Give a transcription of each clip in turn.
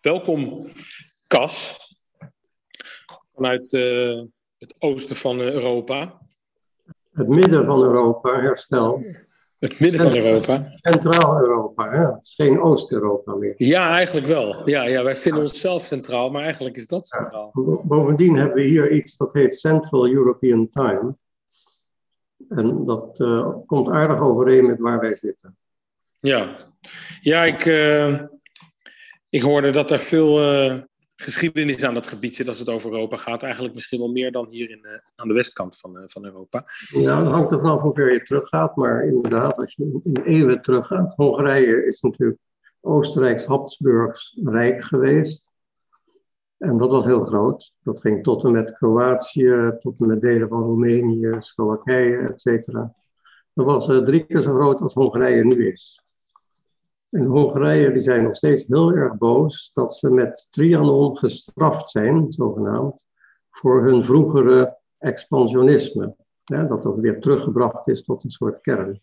Welkom, Cas, vanuit uh, het oosten van Europa. Het midden van Europa, herstel. Het midden van Europa. Centraal-Europa, hè? Het is geen Oost-Europa meer. Ja, eigenlijk wel. Ja, ja, wij vinden onszelf centraal, maar eigenlijk is dat centraal. Bovendien hebben we hier iets dat heet Central European Time. En dat uh, komt aardig overeen met waar wij zitten. Ja, ja ik, uh, ik hoorde dat er veel uh, geschiedenis aan dat gebied zit als het over Europa gaat. Eigenlijk misschien wel meer dan hier in, uh, aan de westkant van, van Europa. Ja, dat hangt er vanaf hoe ver je teruggaat. Maar inderdaad, als je in eeuwen teruggaat. Hongarije is natuurlijk Oostenrijks-Habsburgs Rijk geweest. En dat was heel groot. Dat ging tot en met Kroatië, tot en met delen van Roemenië, Slowakije, et cetera. Dat was drie keer zo groot als Hongarije nu is. En Hongarije die zijn nog steeds heel erg boos dat ze met Trianon gestraft zijn, zogenaamd, voor hun vroegere expansionisme. Dat dat weer teruggebracht is tot een soort kern.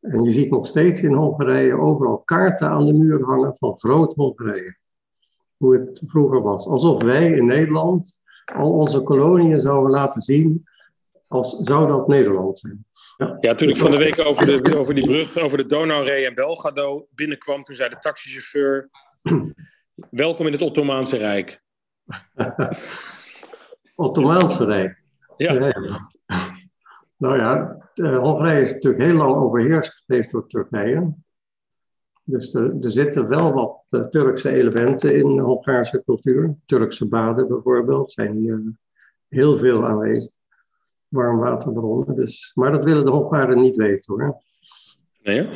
En je ziet nog steeds in Hongarije overal kaarten aan de muur hangen van groot Hongarije. Hoe het vroeger was. Alsof wij in Nederland al onze koloniën zouden laten zien als zou dat Nederland zijn. Ja, ik van de week over, de, over die brug, over de Donauree en Belgrado binnenkwam, toen zei de taxichauffeur: Welkom in het Ottomaanse Rijk. Ottomaanse Rijk. Ja. Nou ja, Hongarije is natuurlijk heel lang overheerst geweest door Turkije. Dus er, er zitten wel wat uh, Turkse elementen in de Hongaarse cultuur. Turkse baden bijvoorbeeld zijn hier heel veel aanwezig warmwaterbronnen. Dus, maar dat willen de Hongaren niet weten hoor. Nee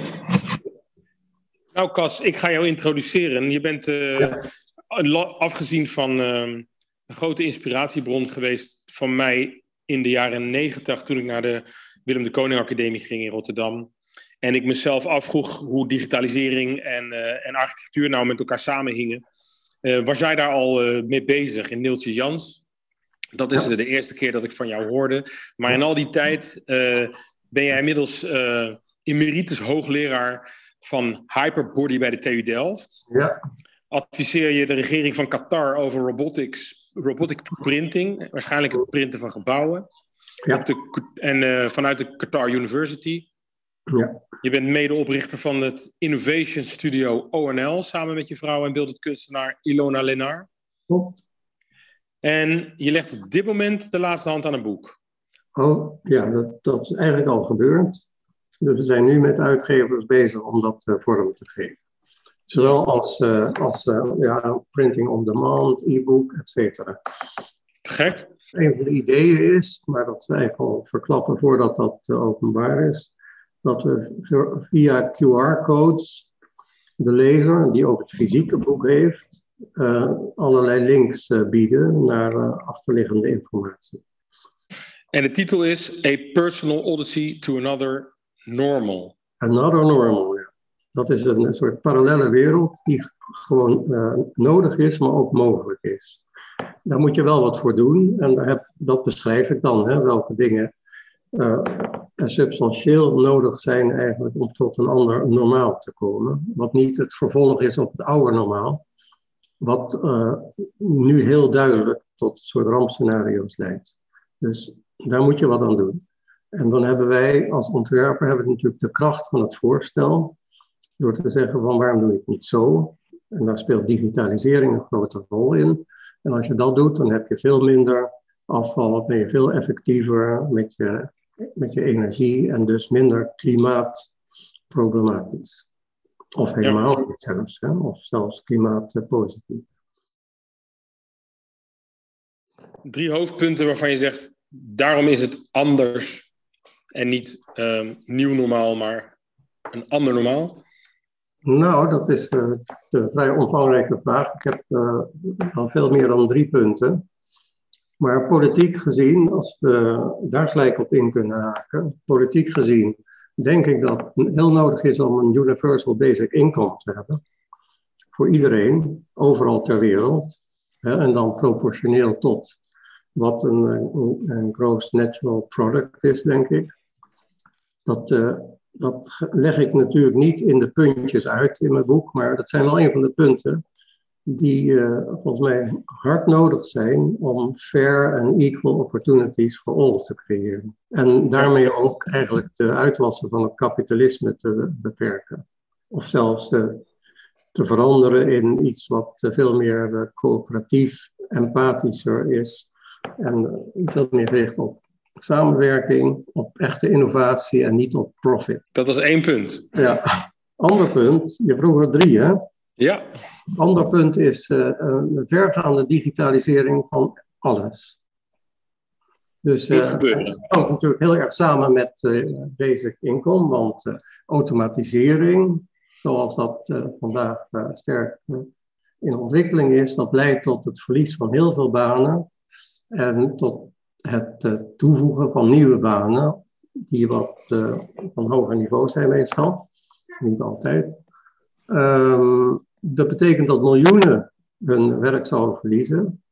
Nou Cas, ik ga jou introduceren. Je bent uh, afgezien van uh, een grote inspiratiebron geweest van mij in de jaren negentig toen ik naar de Willem de Koning Academie ging in Rotterdam. En ik mezelf afvroeg hoe digitalisering en, uh, en architectuur nou met elkaar samenhingen. was jij daar al mee bezig in Neeltje Jans? Dat is de eerste keer dat ik van jou hoorde. Maar in al die tijd uh, ben jij inmiddels uh, emeritus hoogleraar van Hyperbody bij de TU Delft. Ja. Adviseer je de regering van Qatar over robotics, robotic printing, waarschijnlijk het printen van gebouwen. Ja. De, en uh, vanuit de Qatar University. Ja. Je bent medeoprichter van het Innovation Studio ONL samen met je vrouw en beeldend kunstenaar Ilona Lenar. Klopt. En je legt op dit moment de laatste hand aan een boek. Oh, ja, dat, dat is eigenlijk al gebeurd. Dus we zijn nu met uitgevers bezig om dat uh, vorm te geven. Zowel als, uh, als uh, ja, printing on demand, e-book, et cetera. Te gek. Een van de ideeën is, maar dat ze eigenlijk al verklappen voordat dat openbaar is, dat we via QR-codes de lezer, die ook het fysieke boek heeft, uh, allerlei links uh, bieden naar uh, achterliggende informatie. En de titel is A Personal Odyssey to Another Normal. Another Normal, ja. Dat is een, een soort parallele wereld die gewoon nodig is, maar ook mogelijk is. Daar moet je wel wat voor doen en daar heb, dat beschrijf ik dan, hè, welke dingen substantieel nodig zijn eigenlijk om tot een ander normaal te komen. Wat niet het vervolg is op het oude normaal, wat uh, nu heel duidelijk tot soort rampscenario's leidt. Dus daar moet je wat aan doen. En dan hebben wij als ontwerper hebben natuurlijk de kracht van het voorstel. Door te zeggen van waarom doe je het niet zo? En daar speelt digitalisering een grote rol in. En als je dat doet, dan heb je veel minder afval, ben je veel effectiever met je, met je energie en dus minder klimaatproblematisch. Of helemaal niet zelfs, hè? of zelfs klimaatpositief. Drie hoofdpunten waarvan je zegt, daarom is het anders en niet um, nieuw normaal, maar een ander normaal? Nou, dat is uh, een vrij omvangrijke vraag. Ik heb uh, al veel meer dan drie punten. Maar politiek gezien, als we daar gelijk op in kunnen haken, politiek gezien denk ik dat het heel nodig is om een universal basic income te hebben. Voor iedereen, overal ter wereld. Hè, en dan proportioneel tot wat een, een, gross natural product is, denk ik. Dat, uh, dat leg ik natuurlijk niet in de puntjes uit in mijn boek, maar dat zijn wel een van de punten die eh, volgens mij hard nodig zijn om fair en equal opportunities for all te creëren. En daarmee ook eigenlijk de uitwassen van het kapitalisme te beperken. Of zelfs te, te veranderen in iets wat veel meer uh, coöperatief, empathischer is. En wat meer richt op samenwerking, op echte innovatie en niet op profit. Dat was één punt. Ja. Ander punt, je vroeg er drie hè? Ja. Ander punt is uh, een vergaande digitalisering van alles. Dus uh, dat hangt natuurlijk heel erg samen met uh, basic income, want automatisering, zoals dat vandaag sterk in ontwikkeling is, dat leidt tot het verlies van heel veel banen en tot het toevoegen van nieuwe banen, die wat van hoger niveau zijn meestal, niet altijd. Um, dat betekent dat miljoenen hun werk zouden verliezen.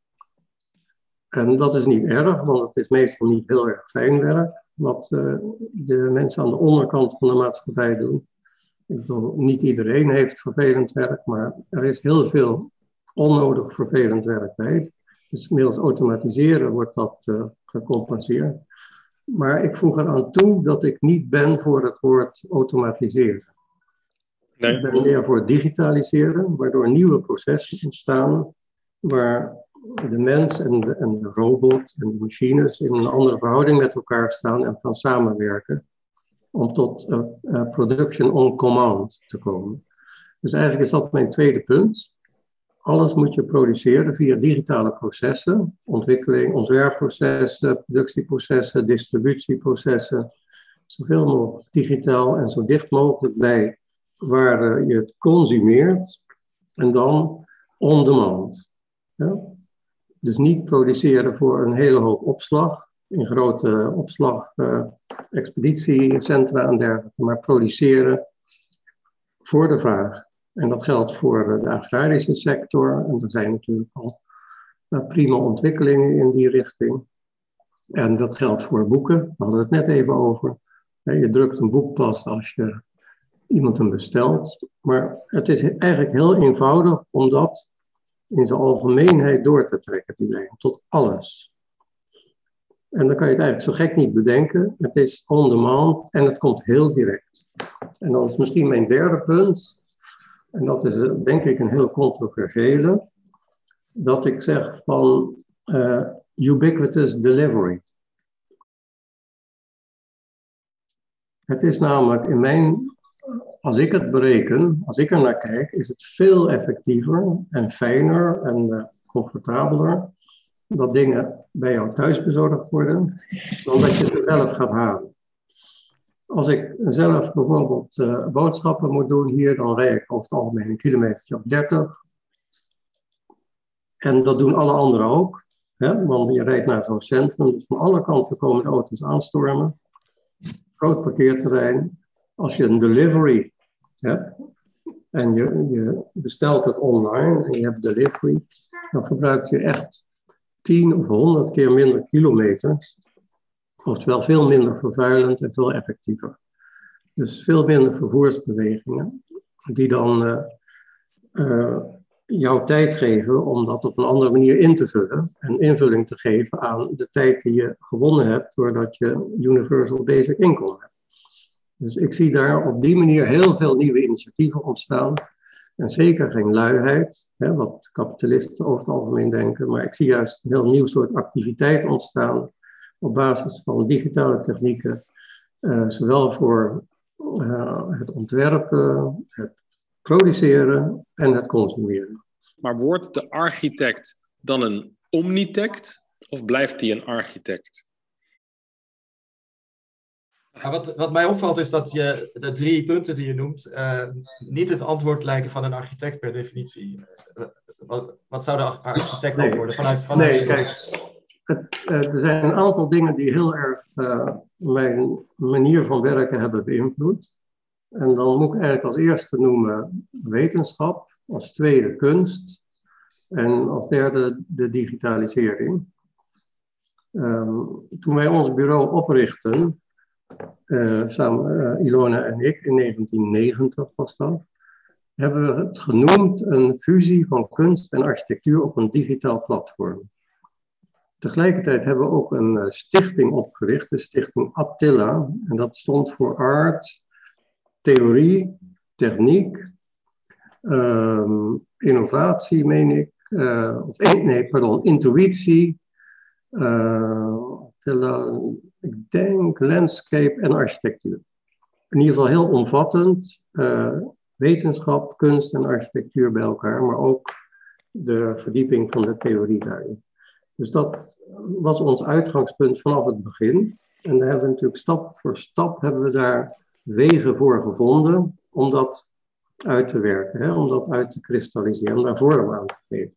En dat is niet erg, want het is meestal niet heel erg fijn werk, wat uh, de mensen aan de onderkant van de maatschappij doen. Ik bedoel, niet iedereen heeft vervelend werk, maar er is heel veel onnodig vervelend werk bij. Dus middels automatiseren wordt dat uh, gecompenseerd. Maar ik voeg eraan toe dat ik niet ben voor het woord automatiseren. Nee. Ik ben meer voor digitaliseren, waardoor nieuwe processen ontstaan, waar de mens en de, robot en de machines in een andere verhouding met elkaar staan en gaan samenwerken om tot uh, uh, production on command te komen. Dus eigenlijk is dat mijn tweede punt. Alles moet je produceren via digitale processen, ontwikkeling, ontwerpprocessen, productieprocessen, distributieprocessen, zoveel mogelijk digitaal en zo dicht mogelijk bij waar je het consumeert en dan on demand. Ja? Dus niet produceren voor een hele hoop opslag in grote opslag-expeditiecentra uh, en dergelijke, maar produceren voor de vraag. En dat geldt voor de agrarische sector en er zijn natuurlijk al prima ontwikkelingen in die richting. En dat geldt voor boeken, we hadden het net even over. Je drukt een boek pas als je iemand hem bestelt. Maar het is eigenlijk heel eenvoudig om dat in zijn algemeenheid door te trekken, lijn, tot alles. En dan kan je het eigenlijk zo gek niet bedenken. Het is on demand en het komt heel direct. En dat is misschien mijn derde punt. En dat is denk ik een heel controversiële. Dat ik zeg van uh, ubiquitous delivery. Het is namelijk in mijn als ik het bereken, als ik er naar kijk, is het veel effectiever en fijner en uh, comfortabeler dat dingen bij jou thuis bezorgd worden, dan dat je ze zelf gaat halen. Als ik zelf bijvoorbeeld uh, boodschappen moet doen hier, dan rijd ik over het algemeen een kilometer of 30. En dat doen alle anderen ook. Hè? Want je rijdt naar zo'n centrum, dus van alle kanten komen de auto's aanstormen. Groot parkeerterrein. Als je een delivery hebt en je, je bestelt het online en je hebt delivery, dan gebruik je echt 10 of 100 keer minder kilometers. Oftewel veel minder vervuilend en veel effectiever. Dus veel minder vervoersbewegingen, die dan uh, uh, jouw tijd geven om dat op een andere manier in te vullen. En invulling te geven aan de tijd die je gewonnen hebt doordat je Universal Basic Income hebt. Dus ik zie daar op die manier heel veel nieuwe initiatieven ontstaan. En zeker geen luiheid, hè, wat kapitalisten over het algemeen denken, maar ik zie juist een heel nieuw soort activiteit ontstaan op basis van digitale technieken, uh, zowel voor uh, het ontwerpen, het produceren en het consumeren. Maar wordt de architect dan een omnitect of blijft hij een architect? Wat, wat mij opvalt is dat je de drie punten die je noemt uh, niet het antwoord lijken van een architect per definitie. Uh, wat, wat, zou de architect nee. worden vanuit, vanuit Nee, kijk, het, uh, er zijn een aantal dingen die heel erg mijn manier van werken hebben beïnvloed. En dan moet ik eigenlijk als eerste noemen wetenschap, als tweede kunst en als derde de digitalisering. Um, toen wij ons bureau oprichten, uh, samen, uh, Ilona en ik, in 1990 was dat, hebben we het genoemd een fusie van kunst en architectuur op een digitaal platform. Tegelijkertijd hebben we ook een eh, stichting opgericht, de stichting Attila. En dat stond voor art, theorie, techniek, ehm, innovatie, meen ik. Of, nee, pardon, intuïtie. Attila, ik denk landscape en architectuur. In ieder geval heel omvattend. wetenschap, kunst en architectuur bij elkaar, maar ook de verdieping van de theorie daarin. Dus dat was ons uitgangspunt vanaf het begin. En daar hebben we natuurlijk stap voor stap hebben we daar wegen voor gevonden om dat uit te werken, hè, om dat uit te kristalliseren, om daar vorm aan te geven.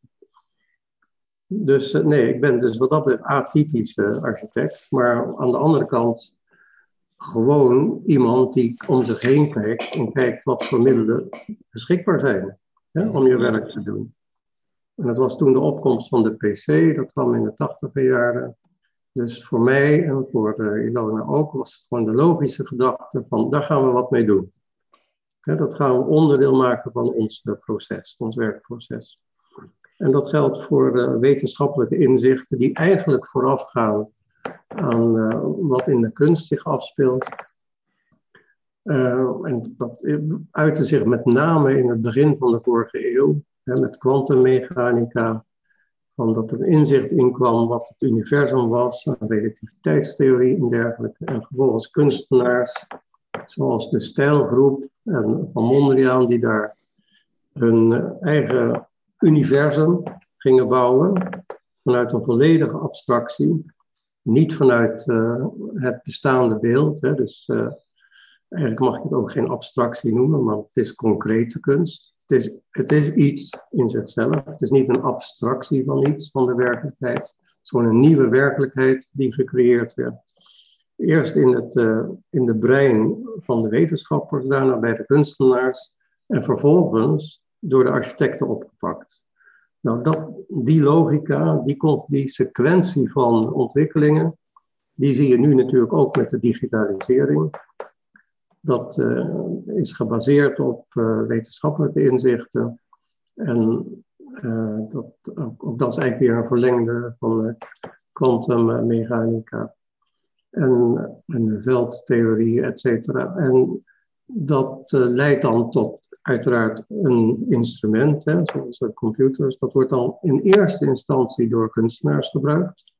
Dus eh, nee, ik ben dus wat dat betreft atypische architect, maar aan de andere kant gewoon iemand die om zich heen kijkt en kijkt wat voor middelen beschikbaar zijn hè, om je werk te doen. En dat was toen de opkomst van de PC, dat kwam in de tachtiger jaren. Dus voor mij en voor uh, Ilona ook was het gewoon de logische gedachte van daar gaan we wat mee doen. dat gaan we onderdeel maken van ons proces, ons werkproces. En dat geldt voor uh, wetenschappelijke inzichten die eigenlijk voorafgaan aan uh, wat in de kunst zich afspeelt. en dat uitte zich met name in het begin van de vorige eeuw hè, met kwantummechanica, van dat er inzicht in kwam wat het universum was, relativiteitstheorie en dergelijke. En vervolgens kunstenaars, zoals de Stijlgroep en Van Mondriaan, die daar hun eigen universum gingen bouwen vanuit een volledige abstractie, niet vanuit uh, het bestaande beeld. Hè, dus uh, eigenlijk mag ik het ook geen abstractie noemen, maar het is concrete kunst. Het is, het is iets in zichzelf. Het is niet een abstractie van iets, van de werkelijkheid. Het is gewoon een nieuwe werkelijkheid die gecreëerd werd. Eerst in het uh, in de brein van de wetenschappers, daarna bij de kunstenaars en vervolgens door de architecten opgepakt. Nou, dat, die logica, die, die sequentie van ontwikkelingen, die zie je nu natuurlijk ook met de digitalisering. Dat uh, is gebaseerd op uh, wetenschappelijke inzichten. En uh, dat, ook, dat is eigenlijk weer een verlengde van kwantummechanica en, en de veldtheorie, et cetera. En dat leidt dan tot uiteraard een instrument, hè, zoals computers. Dat wordt dan in eerste instantie door kunstenaars gebruikt.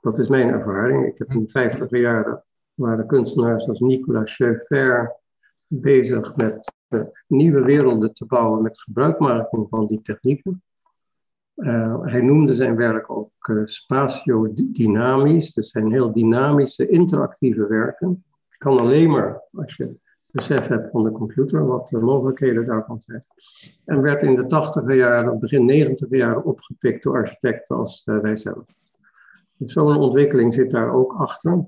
Dat is mijn ervaring. Ik heb in de vijftig jaren waren kunstenaars als Nicolas Schaeffer bezig met uh, nieuwe werelden te bouwen met gebruikmaking van die technieken. Uh, hij noemde zijn werk ook uh, spatiodynamisch, dus zijn heel dynamische, interactieve werken. Kan alleen maar als je besef hebt van de computer, wat de mogelijkheden daarvan zijn. En werd in de tachtiger jaren, begin negentiger jaren opgepikt door architecten als uh, wij zelf. Dus zo'n ontwikkeling zit daar ook achter.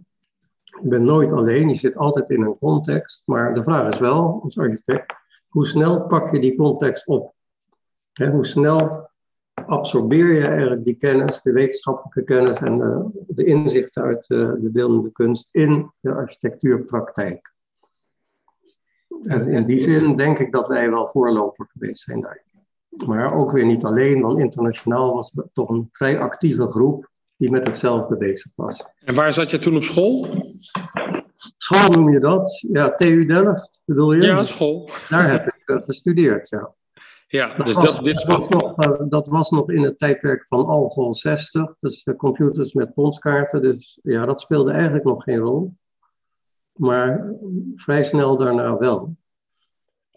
Je bent nooit alleen, je zit altijd in een context. Maar de vraag is wel, als architect, hoe snel pak je die context op? hoe snel absorbeer je eigenlijk die kennis, de wetenschappelijke kennis en de, de inzichten uit de, de beeldende kunst in de architectuurpraktijk? En in die zin denk ik dat wij wel voorloper geweest zijn daar. Maar ook weer niet alleen, want internationaal was het toch een vrij actieve groep die met hetzelfde bezig was. En waar zat je toen op school? School noem je dat? Ja, TU Delft bedoel je? Ja, school. Daar heb ik uh, gestudeerd, ja. Ja, dat dus was, dat, dit was nog, uh, dat was nog in het tijdperk van Algol 60, dus uh, computers met ponskaarten. Dus ja, dat speelde eigenlijk nog geen rol. Maar vrij snel daarna wel.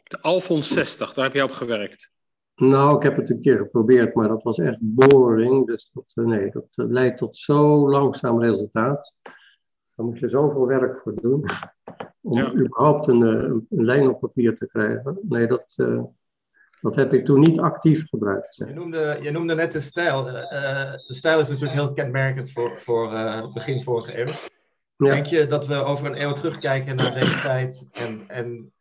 De Alfons 60, daar heb je op gewerkt. Nou, ik heb het een keer geprobeerd, maar dat was echt boring. Dus dat, eh, nee, dat eh, leidt tot zo langzaam resultaat. Daar moet je zoveel werk voor doen. Om überhaupt een, eh, een, lijn op papier te krijgen. Nee, dat, uh, dat heb ik toen niet actief gebruikt. Je noemde, je noemde net de stijl. Uh, de stijl is natuurlijk heel kenmerkend voor, voor begin vorige eeuw. Ja. Denk je dat we over een eeuw terugkijken naar deze tijd en, en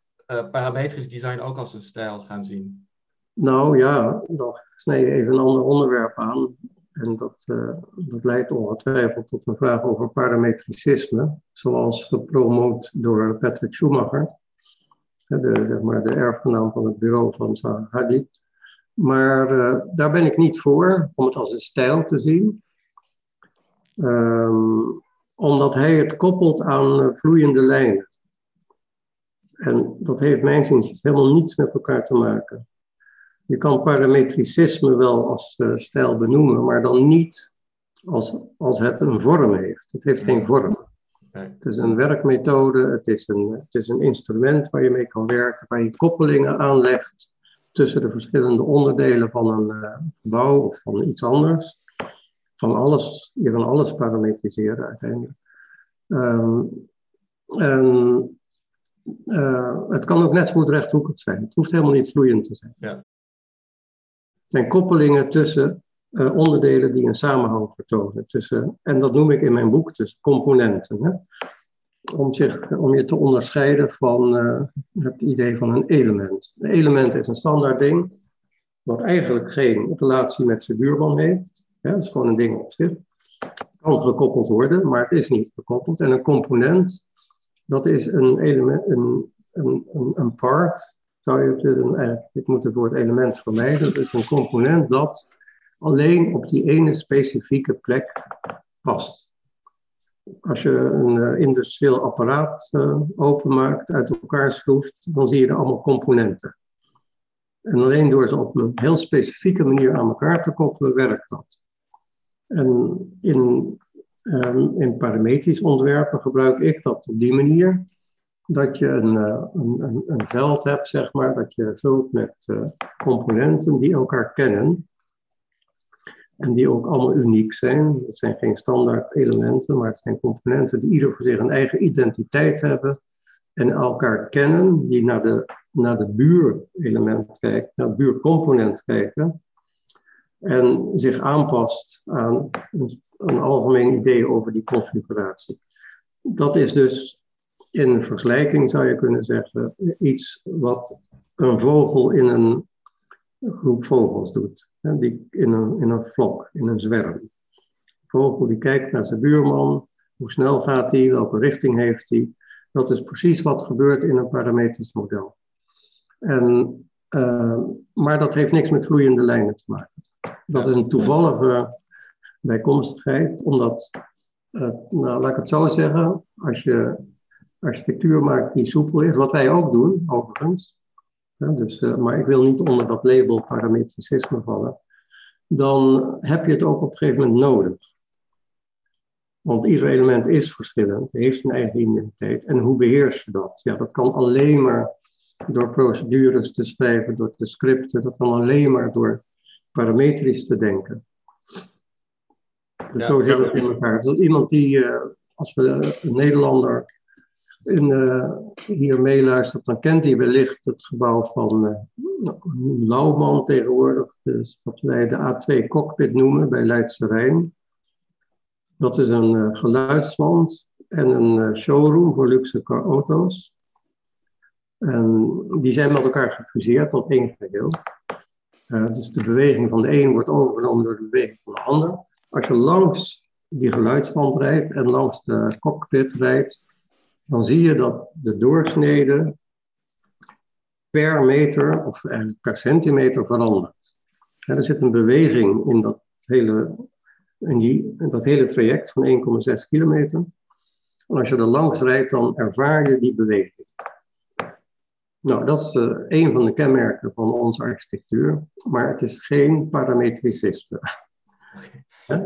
parametrisch design ook als een stijl gaan zien? Nou ja, dan snij je even een ander onderwerp aan. En dat, uh, dat leidt ongetwijfeld tot een vraag over parametricisme, zoals gepromoot door Patrick Schumacher. de, zeg maar, de erfgenaam van het bureau van Hadid. Maar uh, daar ben ik niet voor, om het als een stijl te zien. Um, omdat hij het koppelt aan uh, vloeiende lijnen. En dat heeft mijn zin helemaal niets met elkaar te maken. Je kan parametricisme wel als uh, stijl benoemen, maar dan niet als, als het een vorm heeft. Het heeft geen vorm. Het is een werkmethode, het is een, het is een instrument waar je mee kan werken, waar je koppelingen aanlegt tussen de verschillende onderdelen van een uh, gebouw of van iets anders. Van alles, je kan alles parametriseren uiteindelijk. Um, en uh, het kan ook net zo goed rechthoekig zijn. Het hoeft helemaal niet vloeiend te zijn. Ja. Het zijn koppelingen tussen uh, onderdelen die een samenhang vertonen. Tussen, en dat noem ik in mijn boek dus componenten. Hè? Om, zich, om je te onderscheiden van uh, het idee van een element. Een element is een standaard ding, wat eigenlijk geen relatie met zijn buurman heeft. Ja, dat is gewoon een ding op zich. Kan gekoppeld worden, maar het is niet gekoppeld. En een component, dat is een element, een, een, een, een part, zou je het, ik moet het woord element vermijden, is een component dat alleen op die ene specifieke plek past. Als je een uh, industrieel apparaat uh, openmaakt, uit elkaar schroeft, dan zie je er allemaal componenten. En alleen door ze op een heel specifieke manier aan elkaar te koppelen, werkt dat. En in, um, in parametrisch ontwerpen gebruik ik dat op die manier. Dat je een, uh, een, een, een, veld hebt, zeg maar, dat je vult met componenten die elkaar kennen. En die ook allemaal uniek zijn. Het zijn geen standaard elementen, maar het zijn componenten die ieder voor zich een eigen identiteit hebben. En elkaar kennen, die naar de, naar de buurelement kijken, naar het buurcomponent kijken. En zich aanpast aan een, een algemeen idee over die configuratie. Dat is dus in vergelijking, zou je kunnen zeggen, iets wat een vogel in een groep vogels doet. Die in een, in een vlok, in een zwerm. Een vogel die kijkt naar zijn buurman, hoe snel gaat hij, welke richting heeft hij. Dat is precies wat gebeurt in een parametrisch model. En, uh, maar dat heeft niks met vloeiende lijnen te maken. Dat is een toevallige bijkomstigheid, omdat, nou, laat ik het zo zeggen, als je architectuur maakt die soepel is, wat wij ook doen, overigens, dus, uh, maar ik wil niet onder dat label parametricisme vallen. Dan heb je het ook op een gegeven moment nodig. Want ieder element is verschillend, heeft een eigen identiteit. En hoe beheers je dat? Ja, dat kan alleen maar door procedures te schrijven, door te scripten. Dat kan alleen maar door parametrisch te denken. Dus zo zit het in elkaar. Dus iemand die, uh, als we een Nederlander in, uh, hier meeluistert, dan kent hij wellicht het gebouw van uh, Lauwman tegenwoordig. Dus wat wij de A2 cockpit noemen bij Leidse Rijn. Dat is een uh, geluidswand en een showroom voor luxe auto's. En die zijn met elkaar gefuseerd tot één geheel. Dus de beweging van de een wordt overgenomen door de beweging van de ander. Als je langs die geluidswand rijdt en langs de cockpit rijdt, dan zie je dat de doorsnede per meter of per centimeter verandert. er zit een beweging in dat hele, in die, in dat hele traject van 1,6 kilometer. En als je er langs rijdt, dan ervaar je die beweging. Nou, dat is uh, een van de kenmerken van onze architectuur, maar het is geen parametricisme.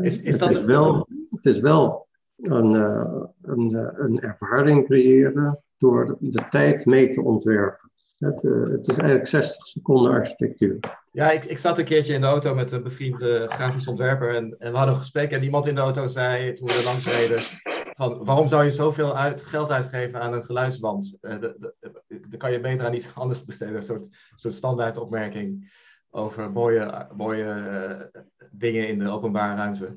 Is, is dat... het, is wel, het is wel een, uh, een, uh, een ervaring creëren door de tijd mee te ontwerpen. Het, het, is eigenlijk 60 seconden architectuur. Ja, ik, ik zat een keertje in de auto met een bevriende grafisch ontwerper en, en we hadden een gesprek en iemand in de auto zei toen we langs reden van waarom zou je zoveel uit, geld uitgeven aan een geluidsband? Dan kan je beter aan iets anders besteden, een soort, soort standaard opmerking over mooie, mooie dingen in de openbare ruimte.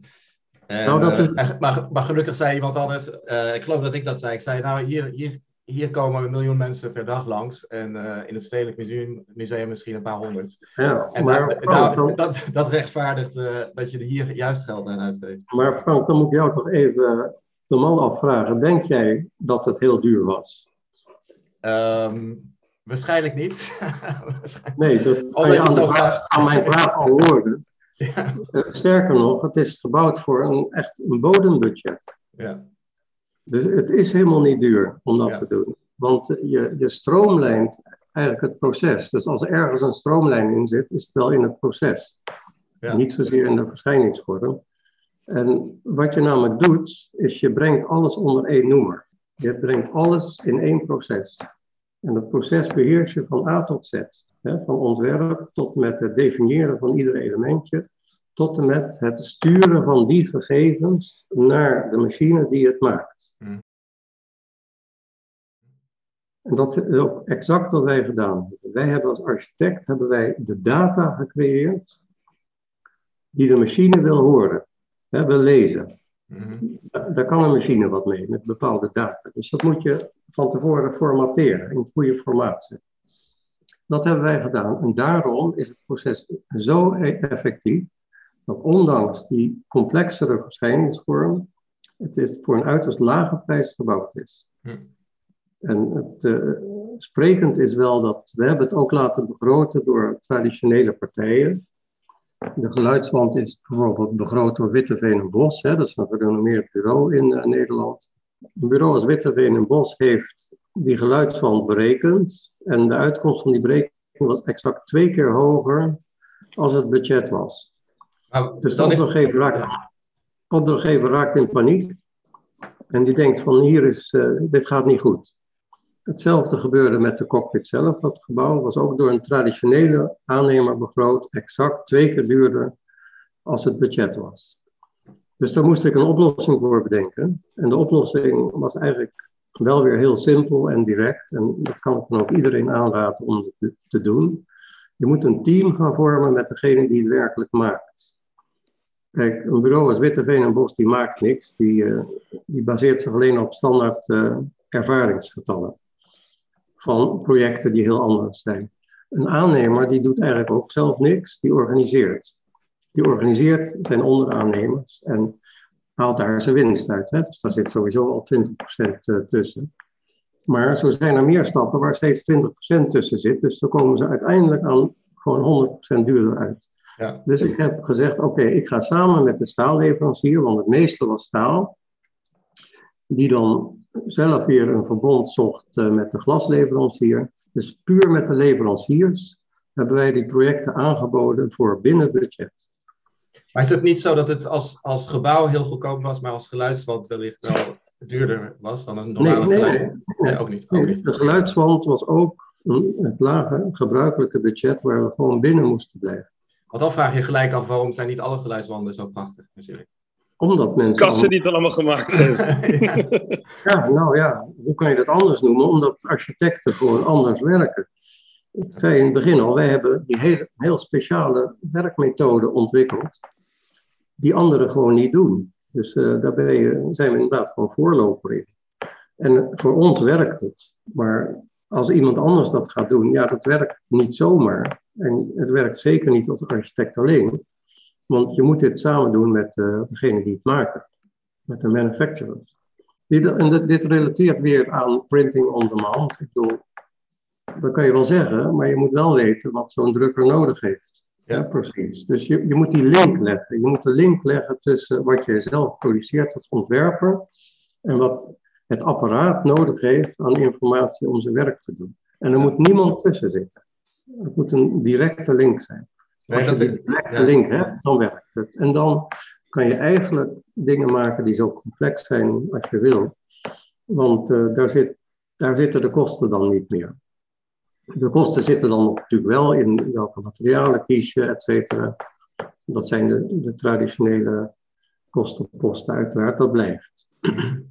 En, nou, dat is... uh, maar, maar, gelukkig zei iemand anders, uh, ik geloof dat ik dat zei, ik zei nou hier, hier, hier komen een miljoen mensen per dag langs en in het Stedelijk Museum, museum misschien een paar honderd. Ja, en maar, Frank, dat, dat rechtvaardigt dat je er hier juist geld aan uitgeeft. Maar Frank, dan moet ik jou toch even de man afvragen, denk jij dat het heel duur was? Um, Waarschijnlijk niet. nee, dat kan je aan, de vraag, aan mijn vraag al horen. Ja. Uh, sterker nog, het is gebouwd voor een echt een bodembudget. Ja. Dus het is helemaal niet duur om dat te doen. Want je, je stroomlijnt eigenlijk het proces. Dus als er ergens een stroomlijn in zit, is het wel in het proces. Ja. Niet zozeer in de verschijningsvorm. En wat je namelijk doet, is je brengt alles onder één noemer. Je brengt alles in één proces. En dat proces beheers je van A tot Z. Hè, van ontwerp tot met het definiëren van ieder elementje, tot en met het sturen van die gegevens naar de machine die het maakt. Hmm. En dat is ook exact wat wij gedaan hebben. Wij hebben als architect hebben wij de data gecreëerd die de machine wil horen, hè, wil lezen. Mm Daar kan een machine wat mee met bepaalde data. Dus dat moet je van tevoren formateren in het goede formaat zetten. Dat hebben wij gedaan. En daarom is het proces zo effectief dat ondanks die complexere verschijningsvorm, het is voor een uiterst lage prijs gebouwd is. Hm. En het uh, sprekend is wel dat we hebben het ook laten begroten door traditionele partijen. De geluidswand is bijvoorbeeld begroot door Witteveen en Bos, hè, dat is een gerenommeerd bureau in uh, Nederland. Een bureau als Witteveen en Bos heeft die geluidswand berekend. En de uitkomst van die berekening was exact twee keer hoger als het budget was. dus de opdrachtgever, raakt, opdrachtgever raakt in paniek. En die denkt van hier is, uh, dit gaat niet goed. Hetzelfde gebeurde met de cockpit zelf. Dat gebouw was ook door een traditionele aannemer begroot, exact twee keer duurder als het budget was. Dus daar moest ik een oplossing voor bedenken. En de oplossing was eigenlijk wel weer heel simpel en direct. En dat kan ik dan ook iedereen aanraden om te doen. Je moet een team gaan vormen met degene die het werkelijk maakt. Kijk, een bureau als Witteveen en Bos die maakt niks. Die, uh, die baseert zich alleen op standaard uh, ervaringsgetallen van projecten die heel anders zijn. Een aannemer die doet eigenlijk ook zelf niks, die organiseert. Die organiseert zijn onderaannemers en haalt daar zijn winst uit. Hè? Dus daar zit sowieso al 20% eh, tussen. Maar zo zijn er meer stappen waar steeds 20% tussen zit. Dus dan komen ze uiteindelijk aan gewoon 100% duurder uit. Ja. Dus ik heb gezegd, oké, ik ga samen met de staalleverancier, want het meeste was staal, die dan zelf weer een verbond zocht uh, met de glasleverancier. Dus puur met de leveranciers hebben wij die projecten aangeboden voor binnen budget. Maar is het niet zo dat het als, als gebouw heel goedkoop was, maar als geluidswand wellicht wel duurder was dan een normale nee? Nee, ook niet. Ook niet. De geluidswand was ook het lage gebruikelijke budget waar we gewoon binnen moesten blijven. Want dan vraag je gelijk af waarom zijn niet alle geluidswanden zo prachtig natuurlijk omdat mensen. Kassen die het allemaal gemaakt heeft. ja. nou ja, hoe kan je dat anders noemen? Omdat architecten gewoon anders werken. Ik zei in het begin al, wij hebben die heel, heel speciale werkmethode ontwikkeld, die anderen gewoon niet doen. Dus uh, daar ben je, zijn we inderdaad gewoon voorloper in. En voor ons werkt het. Maar als iemand anders dat gaat doen, ja, dat werkt niet zomaar. En het werkt zeker niet als architect alleen. Want je moet dit samen doen met uh, degene die het maken, met de manufacturers. Dit, en dit, relateert weer aan printing on demand. Ik bedoel, dat kan je wel zeggen, maar je moet wel weten wat zo'n drukker nodig heeft. Ja, precies. Dus je, je moet die link leggen. Je moet de link leggen tussen wat je zelf produceert als ontwerper en wat het apparaat nodig heeft aan informatie om zijn werk te doen. En er moet niemand tussen zitten. Het moet een directe link zijn. Als je link hebt, dan werkt het. En dan kan je eigenlijk dingen maken die zo complex zijn als je wil. Want uh, daar, zit, daar zitten de kosten dan niet meer. De kosten zitten dan natuurlijk wel in welke materialen kies je, et cetera. Dat zijn de, de traditionele kostenposten uiteraard, dat blijft.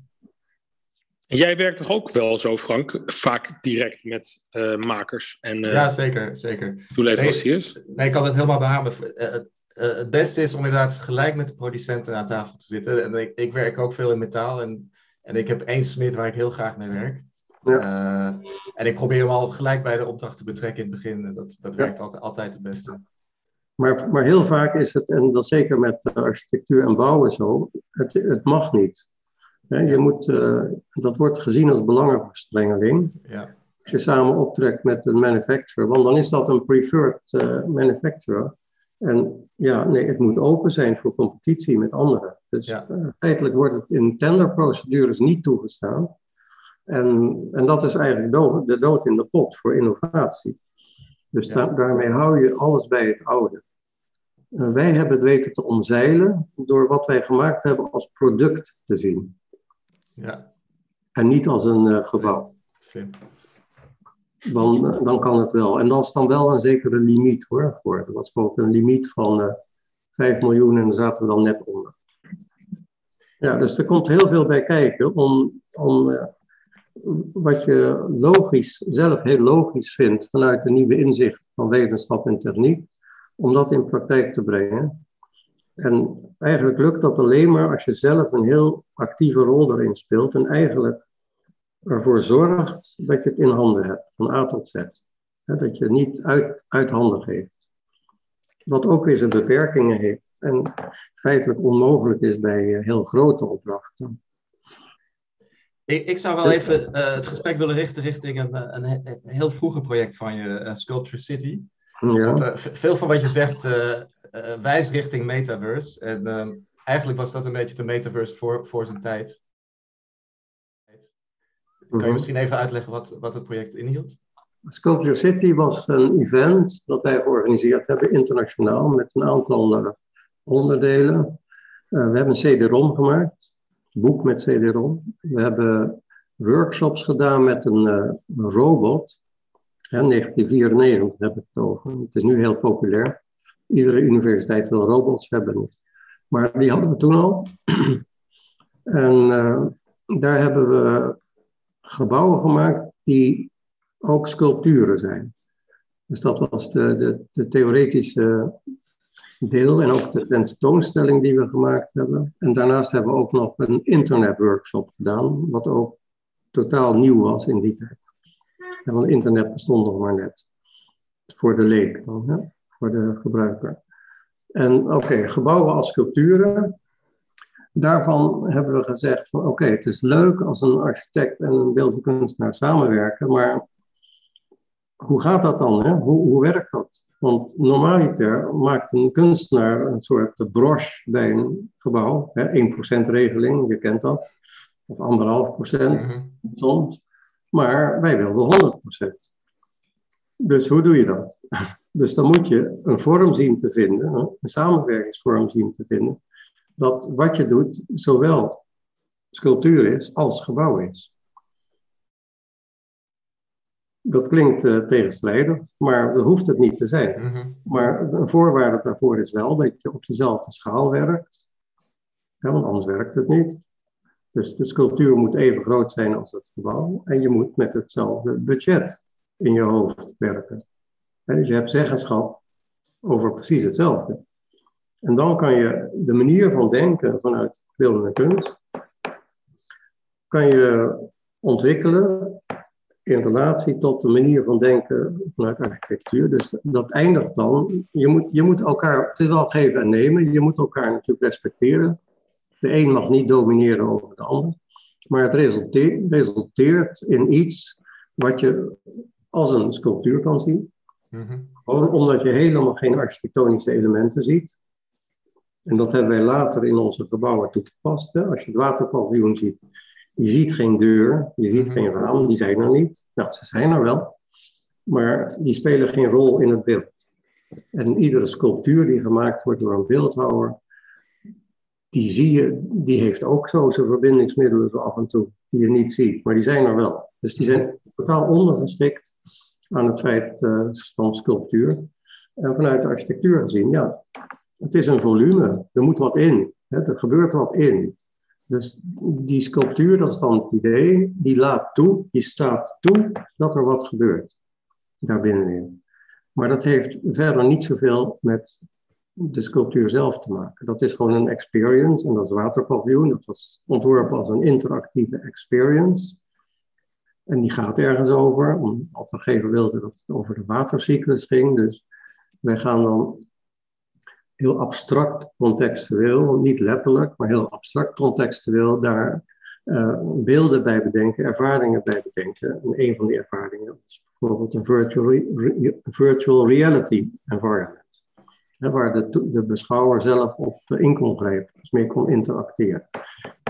Jij werkt toch ook wel zo, Frank, vaak direct met uh, makers en uh, ja, zeker, zeker. toeleveranciers? Nee, nee, ik kan het helemaal behamen. Uh, het beste is om inderdaad gelijk met de producenten aan tafel te zitten. En ik, ik werk ook veel in metaal en, en ik heb één smid waar ik heel graag mee werk. Ja. en ik probeer hem al gelijk bij de opdracht te betrekken in het begin. En dat, dat werkt altijd, altijd het beste. Maar, maar heel vaak is het, en dat zeker met architectuur en bouwen zo, het, het mag niet je moet, uh, dat wordt gezien als belangenverstrengeling. Ja. als je samen optrekt met een manufacturer, want dan is dat een preferred uh, manufacturer. En ja, nee, het moet open zijn voor competitie met anderen. Dus ja. uh, feitelijk wordt het in tenderprocedures niet toegestaan. En, en dat is eigenlijk dood, de dood in de pot voor innovatie. Dus ja. da daarmee hou je alles bij het oude. Wij hebben het weten te omzeilen door wat wij gemaakt hebben als product te zien. Ja. En niet als een uh, gebouw. Dan, dan kan het wel. En dan is dan wel een zekere limiet hoor. Voor. Dat was gewoon een limiet van uh, 5 miljoen en daar zaten we dan net onder. Ja, dus er komt heel veel bij kijken om, om uh, wat je logisch, zelf heel logisch vindt vanuit de nieuwe inzicht van wetenschap en techniek, om dat in praktijk te brengen. En eigenlijk lukt dat alleen maar als je zelf een heel actieve rol daarin speelt en eigenlijk ervoor zorgt dat je het in handen hebt, van A tot Z. dat je het niet uit, uit handen geeft. Wat ook weer zijn beperkingen heeft en feitelijk onmogelijk is bij eh, heel grote opdrachten. Ik, ik zou wel even uh, het gesprek willen richten richting een, een, een heel vroege project van je, uh, Sculpture City. Ja. Want, veel van wat je zegt wijst richting metaverse. En ehm, eigenlijk was dat een beetje de metaverse voor, voor zijn tijd. Kan je misschien even uitleggen wat, wat het project inhield? Sculpture City was een event dat wij georganiseerd hebben internationaal met een aantal uh, onderdelen. Uh, we hebben een CD-ROM gemaakt, een boek met CD-ROM. We hebben workshops gedaan met een, uh, robot. Ja, 1994 heb ik het over. Het is nu heel populair. Iedere universiteit wil robots hebben. Maar die hadden we toen al. en daar hebben we gebouwen gemaakt die ook sculpturen zijn. Dus dat was de, de, de theoretische deel en ook de tentoonstelling die we gemaakt hebben. En daarnaast hebben we ook nog een internetworkshop gedaan, wat ook totaal nieuw was in die tijd. Want internet bestond nog maar net. Voor de leek dan? Voor de gebruiker. En oké, gebouwen als sculpturen, daarvan hebben we gezegd van oké, het is leuk als een architect en een beeldkunstenaar samenwerken, maar hoe gaat dat dan? Hè? Hoe, hoe werkt dat? Want normaliter maakt een kunstenaar een soort broche bij een gebouw, hè? 1% regeling, je kent dat, of anderhalf procent mm -hmm. soms, maar wij wilden 100%. Dus hoe doe je dat? Dus dan moet je een vorm zien te vinden, een samenwerkingsvorm zien te vinden, dat wat je doet zowel sculptuur is als gebouw is. Dat klinkt uh, tegenstrijdig, maar dat hoeft het niet te zijn. Mm -hmm. Maar een voorwaarde daarvoor is wel dat je op dezelfde schaal werkt. Ja, want anders werkt het niet. Dus de sculptuur moet even groot zijn als het gebouw. En je moet met hetzelfde budget in je hoofd werken. Dus je hebt zeggenschap over precies hetzelfde. En dan kan je de manier van denken vanuit beeldende kunst, kan je ontwikkelen in relatie tot de manier van denken vanuit architectuur. Dus dat eindigt dan, je moet, je moet elkaar, het is wel geven en nemen, je moet elkaar natuurlijk respecteren. De een mag niet domineren over de ander, maar het resulteert, resulteert in iets wat je als een sculptuur kan zien. Gewoon omdat je helemaal geen architectonische elementen ziet. En dat hebben wij later in onze gebouwen toegepast. Hè? Als je het waterpaviljoen ziet, je ziet geen deur, je ziet geen raam, die zijn er niet. Nou, ze zijn er wel, maar die spelen geen rol in het beeld. En iedere sculptuur die gemaakt wordt door een beeldhouwer, die zie je, die heeft ook zo zijn verbindingsmiddelen zo af en toe, die je niet ziet, maar die zijn er wel. Dus die zijn totaal ondergeschikt aan het feit uh, van sculptuur. En vanuit de architectuur gezien, ja, het is een volume, er moet wat in, hè, er gebeurt wat in. Dus die sculptuur, dat is dan het idee, die laat toe, die staat toe dat er wat gebeurt daarbinnenin. Maar dat heeft verder niet zoveel met de sculptuur zelf te maken. Dat is gewoon een experience en dat is waterpaviljoen. Dat was ontworpen als een interactieve experience. En die gaat ergens over, omdat we geven wilde dat het over de watercyclus ging. Dus wij gaan dan heel abstract contextueel, niet letterlijk, maar heel abstract contextueel daar beelden bij bedenken, ervaringen bij bedenken. En een van die ervaringen is bijvoorbeeld een virtual, virtual reality environment. waar de, de beschouwer zelf op in kon grijpen, dus mee kon interacteren.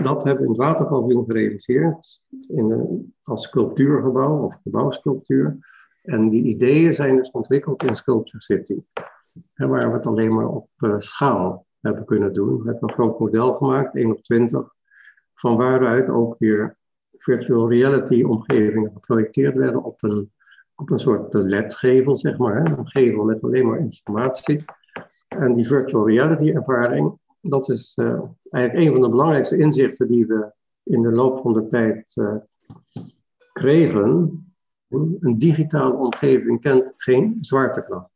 Dat hebben we in het Waterpaviljoen gerealiseerd, in een, als sculptuurgebouw of gebouwsculptuur. En die ideeën zijn dus ontwikkeld in Sculpture City, waar we het alleen maar op uh, schaal hebben kunnen doen. We hebben een groot model gemaakt, 1 op 20, van waaruit ook weer virtual reality omgevingen geprojecteerd werden op een, op een soort LED-gevel, zeg maar. Een gevel met alleen maar informatie. En die virtual reality ervaring, dat is uh, eigenlijk een van de belangrijkste inzichten die we in de loop van de tijd uh, kregen. Een digitale omgeving kent geen zwaartekracht.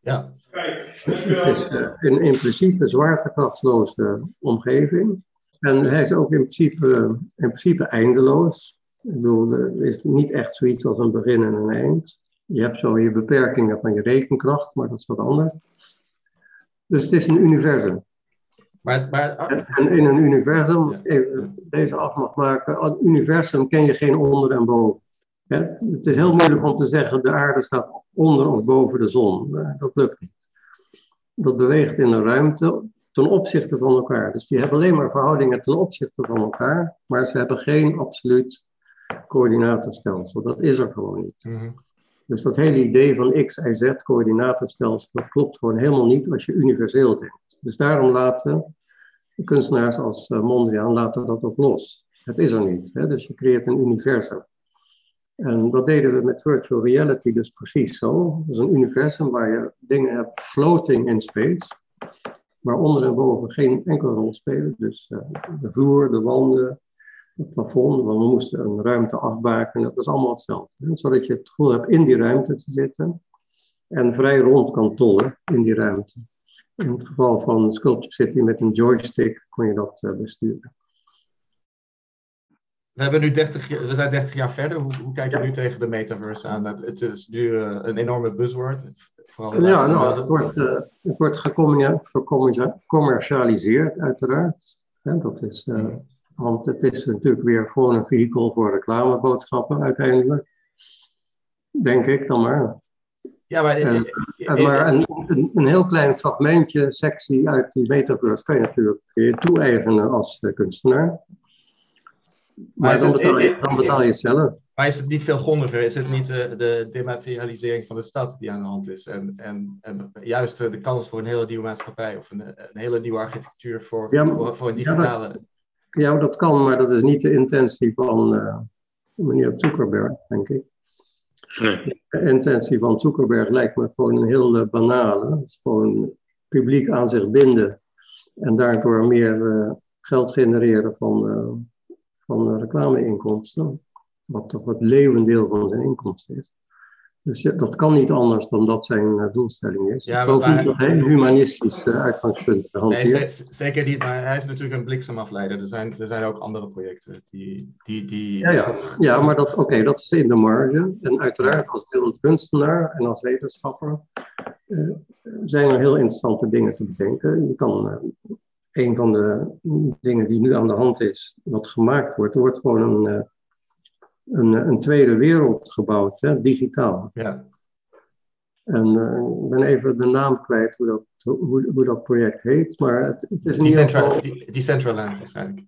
Ja. Het is uh, in, in principe zwaartekrachtloze omgeving. En hij is ook in principe, in principe eindeloos. Ik bedoel, er is niet echt zoiets als een begin en een eind. Je hebt zo je beperkingen van je rekenkracht, maar dat is wat anders. Dus het is een universum. Maar, maar... En in een universum, als ik even deze af mag maken, een universum ken je geen onder en boven. Het is heel moeilijk om te zeggen de aarde staat onder of boven de zon. Dat lukt niet. Dat beweegt in een ruimte ten opzichte van elkaar. Dus die hebben alleen maar verhoudingen ten opzichte van elkaar, maar ze hebben geen absoluut coördinatenstelsel. Dat is er gewoon niet. Mhm. Dus dat hele idee van X, Y, Z coördinatenstelsel, dat klopt gewoon helemaal niet als je universeel denkt. Dus daarom laten kunstenaars als uh, Mondriaan laten dat ook los. Het is er niet. Hè? Dus je creëert een universum. En dat deden we met virtual reality dus precies zo. Dat is een universum waar je dingen hebt floating in space maar onder en boven geen enkele rol spelen. Dus uh, de vloer, de wanden, het plafond, want we moesten een ruimte afbaken. Dat is allemaal hetzelfde. Hè? Zodat je het gevoel hebt in die ruimte te zitten en vrij rond kan tollen in die ruimte. In het geval van Sculpture City met een joystick kon je dat uh, besturen. We, hebben nu 30, we zijn 30 jaar verder. Hoe, hoe kijk je nu tegen de metaverse aan? Het is nu uh, een enorme buzzword ja, nou, het wordt, uh, het wordt gecommercialiseerd, uiteraard. dat is, uh, want het is natuurlijk weer gewoon een vehikel voor reclameboodschappen uiteindelijk. Denk ik dan maar. Ja, maar, en, maar een, een, een, heel klein fragmentje, sectie uit die metaverse kan je natuurlijk toe-eigenen als kunstenaar. Maar, dan, betaal je, dan betaal je het zelf. Maar is het niet veel grondiger? Is het niet de, de dematerialisering van de stad die aan de hand is? En, en, en juist de kans voor een hele nieuwe maatschappij of een, een hele nieuwe architectuur voor, voor, voor, een digitale. Ja dat, ja, dat kan, maar dat is niet de intentie van uh, meneer Zuckerberg, denk ik. De intentie van Zuckerberg lijkt me gewoon een heel uh, banale. Het is gewoon publiek aan zich binden en daardoor meer uh, geld genereren van, van reclameinkomsten wat toch het leeuwendeel van zijn inkomsten is. Dus dat kan niet anders dan dat zijn uh, doelstelling is. Ja, ook niet dat hij een humanistisch uh, uitgangspunt hanteert. Nee, zeker niet, maar hij is natuurlijk een bliksemafleider. Er zijn, er zijn ook andere projecten die... die, die ja, ja. ja, maar dat, oké, dat is in de marge. En uiteraard als beeldend kunstenaar en als wetenschapper uh, zijn er heel interessante dingen te bedenken. Je kan, een van de dingen die nu aan de hand is, wat gemaakt wordt, er wordt gewoon een een, een tweede wereld gebouwd, hè, digitaal. Ja. En uh, ik ben even de naam kwijt hoe dat, hoe, hoe dat project heet, maar het, het is niet. Decentraland Decentraland waarschijnlijk.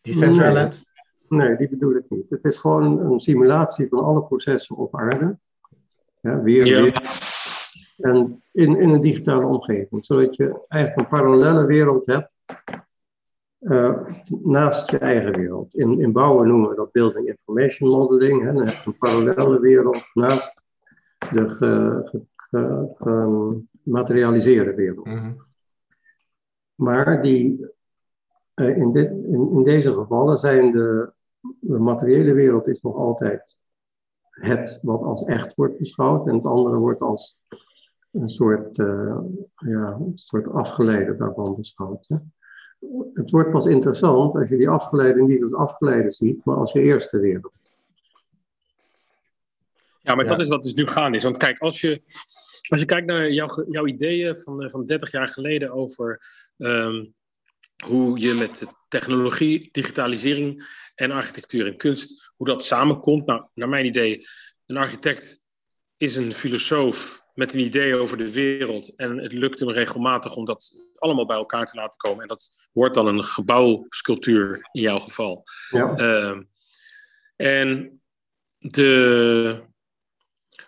Decentraland? Nee, nee, die bedoel ik niet. Het is gewoon een simulatie van alle processen op aarde. Ja, weer, ja. weer. En in, in een digitale omgeving, zodat je eigenlijk een parallele wereld hebt uh, naast je eigen wereld. In, in bouwen noemen we dat Building Information Modeling. Hè. Dan heb je een parallele wereld naast de gematerialiseerde wereld. Mm -hmm. Maar die, uh, in, dit, in, in, deze gevallen zijn de, de materiële wereld is nog altijd het wat als echt wordt beschouwd en het andere wordt als een soort, uh, ja, een soort afgeleide daarvan beschouwd. Hè het wordt pas interessant als je die afgeleide niet als afgeleide ziet, maar als je eerste wereld. Ja, maar dat is wat dus nu gaande is. Want kijk, als je, als je kijkt naar jouw, jouw ideeën van, eh, van 30 jaar geleden over um, hoe je met technologie, digitalisering en architectuur en kunst, hoe dat samenkomt. Nou, naar mijn idee, een architect is een filosoof met een idee over de wereld. En het lukt hem regelmatig om dat allemaal bij elkaar te laten komen. En dat wordt dan een gebouwsculptuur in jouw geval. Ja. Ehm, en de,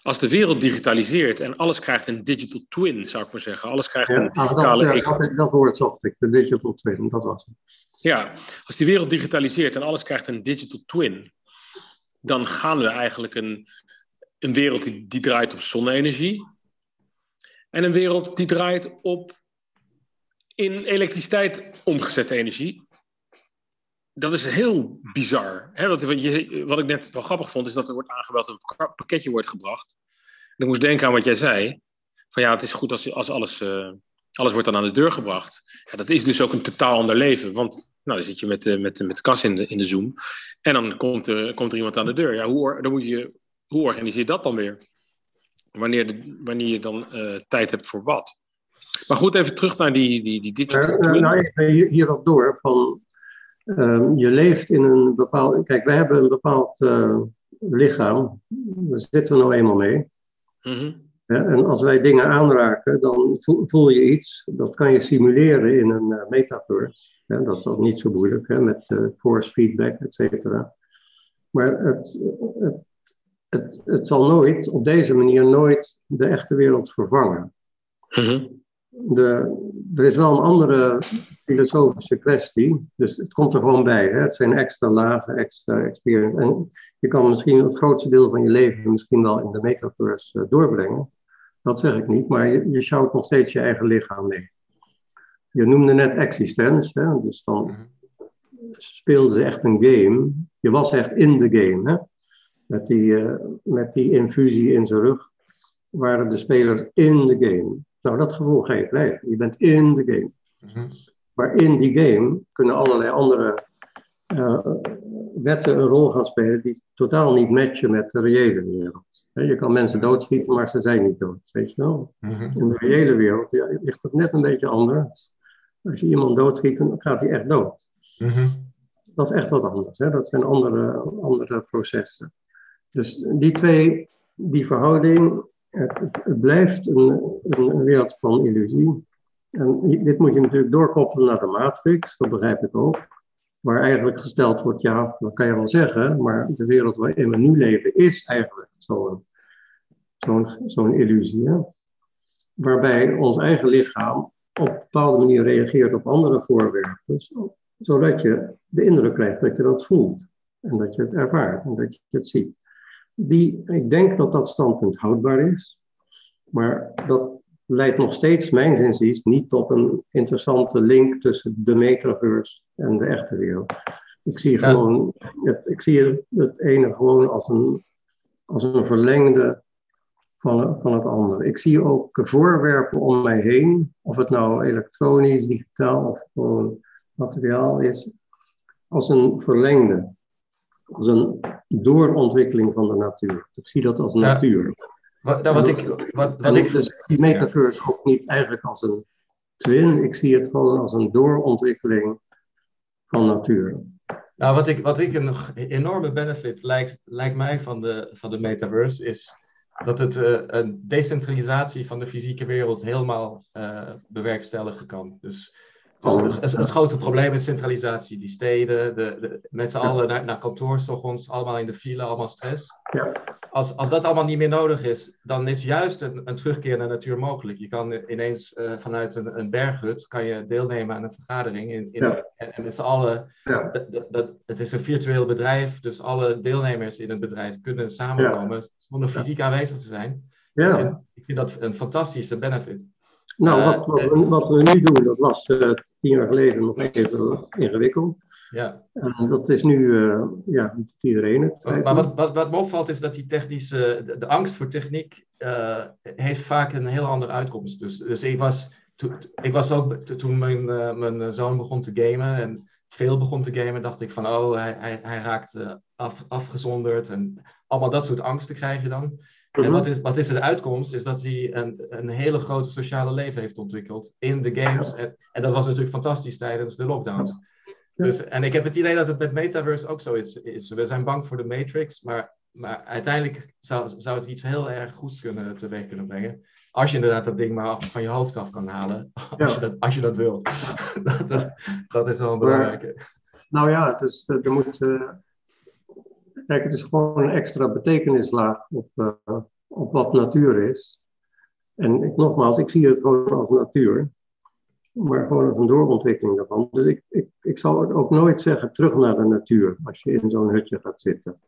als de wereld digitaliseert en alles krijgt een digital twin, zou ik maar zeggen. Alles krijgt een ah, digitale... Dat, ja, dat, dat woord zocht ik, de digital twin, dat was het. Ja, als die wereld digitaliseert en alles krijgt een digital twin, dan gaan we eigenlijk een, een wereld die, die draait op zonne-energie. En een wereld die draait op in elektriciteit omgezette energie. Dat is heel bizar. Hè? Wat, je, wat ik net wel grappig vond, is dat er wordt aangebeld dat een pakketje wordt gebracht. En ik moest denken aan wat jij zei. Van ja, het is goed als, als alles, uh, alles wordt dan aan de deur gebracht. Ja, dat is dus ook een totaal ander leven. Want nou, dan zit je met, uh, met, met kas in de, in de Zoom. En dan komt, uh, komt er iemand aan de deur. Ja, hoe, dan moet je, hoe organiseer je dat dan weer? Wanneer, de, wanneer je dan tijd hebt voor wat? Maar goed, even terug naar die, die, die digital uh, Nou, even hier, hierop door. Van, uh, je leeft in een bepaald... Kijk, wij hebben een bepaald uh, lichaam. Daar zitten we nou eenmaal mee. Mm -hmm. en als wij dingen aanraken, dan voel, je iets. Dat kan je simuleren in een metaverse. dat is ook niet zo moeilijk, hè, met force feedback, et cetera. Maar het, het, het, het, zal nooit, op deze manier nooit de echte wereld vervangen. Mm -hmm de, er is wel een andere filosofische kwestie. Dus het komt er gewoon bij. Hè? Het zijn extra lagen, extra experience. En je kan misschien het grootste deel van je leven misschien wel in de metaverse uh, doorbrengen. Dat zeg ik niet, maar je, je sjouwt nog steeds je eigen lichaam mee. Je noemde net existence, hè? dus dan mhm. speelde ze echt een game. Je was echt in de game. Hè? Met, die, uh, met die infusie in zijn rug waren de spelers in de game. Nou, dat gevoel ga je krijgen. Je bent in de game. Mhm. Maar in die game kunnen allerlei andere uh, wetten een rol gaan spelen die totaal niet matchen met de reële wereld. Je kan mensen doodschieten, maar ze zijn niet dood, weet je wel. Mhm. In de reële wereld ja, ligt het net een beetje anders. Als je iemand doodschiet, dan gaat hij echt dood. Mhm. Dat is echt wat anders. Hè? Dat zijn andere, andere processen. Dus die twee, die verhouding, het, blijft een, een, wereld van illusie. En dit moet je natuurlijk doorkoppelen naar de matrix, dat begrijp ik ook. Waar eigenlijk gesteld wordt, ja, dat kan je wel zeggen, maar de wereld waarin we nu leven is eigenlijk zo'n zo'n zo'n illusie. Waarbij ons eigen lichaam op een bepaalde manier reageert op andere voorwerpen, zodat je de indruk krijgt dat je dat voelt. En dat je het ervaart en dat je het ziet die, ik denk dat dat standpunt houdbaar is. Maar dat leidt nog steeds, mijn zinziens, niet tot een interessante link tussen de metaverse en de echte wereld. Ik zie, gewoon, het, ik zie het, ene gewoon als een, als een verlengde van, van het andere. Ik zie ook voorwerpen om mij heen, of het nou elektronisch, digitaal of gewoon materiaal is, als een verlengde als een doorontwikkeling van de natuur. Ik zie dat als natuur. Wat, nou, wat ik, wat, wat ik... Dus die metaverse ook niet eigenlijk als een twin, ik zie het gewoon als een doorontwikkeling van natuur. Nou, wat ik, wat ik een enorme benefit lijkt, lijkt mij van de, van de metaverse is dat het uh, een decentralisatie van de fysieke wereld helemaal uh, bewerkstelligen kan. Dus dus het, het, grote probleem is centralisatie. Die steden, de, de, met z'n allen naar, naar kantoor, ons allemaal in de file, allemaal stress. Ja. Als, als dat allemaal niet meer nodig is, dan is juist een, een terugkeer naar natuur mogelijk. Je kan ineens uh, vanuit een, een berghut kan je deelnemen aan een vergadering. In, in ja. en, en, met z'n allen, dat, dat, het is een virtueel bedrijf, dus alle deelnemers in het bedrijf kunnen samenkomen zonder fysiek aanwezig te zijn. Ja. Ik, vind, ik vind dat een fantastische benefit. Nou, eh, wat, wat, we, wat, we, nu doen, dat was uh, tien jaar geleden nog even ingewikkeld. Ja. En dat is nu, uh, ja, iedereen het. Maar wat, wat, wat me opvalt is dat die technische, de, de angst voor techniek uh, heeft vaak een heel andere uitkomst. Dus, dus ik, was, to, ik was ook, toen mijn, mijn zoon begon te gamen en veel begon te gamen, dacht ik van, oh, hij, hij, hij raakt af, afgezonderd en allemaal dat soort angsten krijg je dan. En wat is, wat is de uitkomst? Is dat hij een, een hele grote sociale leven heeft ontwikkeld in de games. En, en dat was natuurlijk fantastisch tijdens de lockdowns. Dus, en ik heb het idee dat het met Metaverse ook zo is. is. We zijn bang voor de Matrix, maar, maar uiteindelijk zou, zou het iets heel erg goeds kunnen, teweeg kunnen brengen. Als je inderdaad dat ding maar van je hoofd af kan halen. Als, je, dat, als je dat wil. dat, dat, is wel een belangrijke. nou ja, het is, er moet. Uh, kijk, het is gewoon een extra betekenislaag op, uh, op wat natuur is. En ik, nogmaals, ik zie het gewoon als natuur maar gewoon als een doorontwikkeling daarvan. Dus ik, ik, ik zou ook nooit zeggen terug naar de natuur als je in zo'n hutje gaat zitten.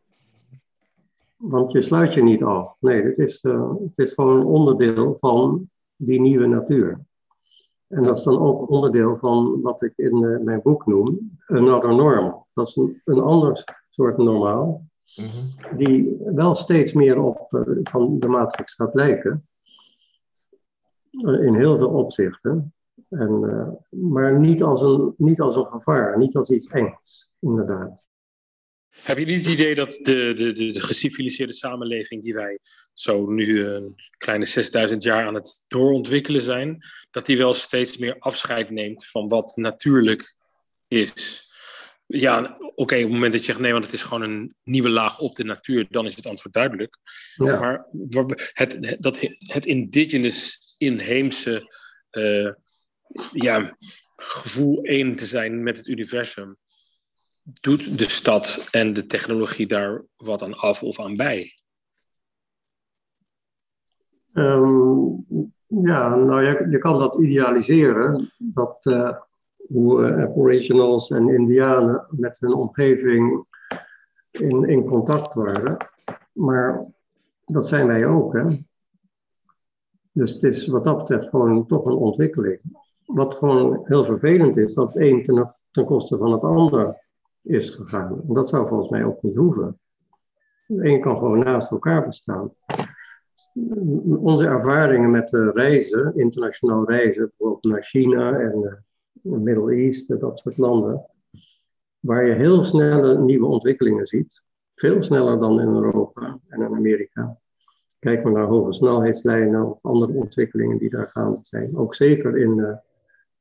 Want je sluit je niet af. Nee, het is, uh, het is gewoon een onderdeel van die nieuwe natuur. En dat is dan ook onderdeel van wat ik in uh, mijn boek noem, another normal. Dat is een, een ander soort normaal, mhm. die wel steeds meer op uh, van de matrix gaat lijken. In heel veel opzichten. En, uh, maar niet als, een, niet als een gevaar, niet als iets engs, inderdaad. Heb je niet het idee dat de, de, de, de geciviliseerde samenleving die wij zo nu een kleine 6000 jaar aan het doorontwikkelen zijn, dat die wel steeds meer afscheid neemt van wat natuurlijk is? Ja, oké, op het moment dat je zegt nee, want het is gewoon een nieuwe laag op de natuur, dan is het antwoord duidelijk. Ja. Maar het, dat, het indigenous, inheemse, uh, ja, gevoel één te zijn met het universum, doet de stad en de technologie daar wat aan af of aan bij? Um, ja, nou je, je kan dat idealiseren, dat uh, hoe uh, Aboriginals en Indianen met hun omgeving in, in contact waren. Maar dat zijn wij ook, hè. Dus het is wat dat betreft gewoon toch een ontwikkeling wat gewoon heel vervelend is, dat het een ten, koste van het ander is gegaan. En dat zou volgens mij ook niet hoeven. Een kan gewoon naast elkaar bestaan. Onze ervaringen met de reizen, internationaal reizen, bijvoorbeeld naar China en uh, de Middle East, dat soort landen, waar je heel snelle nieuwe ontwikkelingen ziet, veel sneller dan in Europa en in Amerika. Kijk maar naar hoge snelheidslijnen of andere ontwikkelingen die daar gaande zijn. Ook zeker in uh,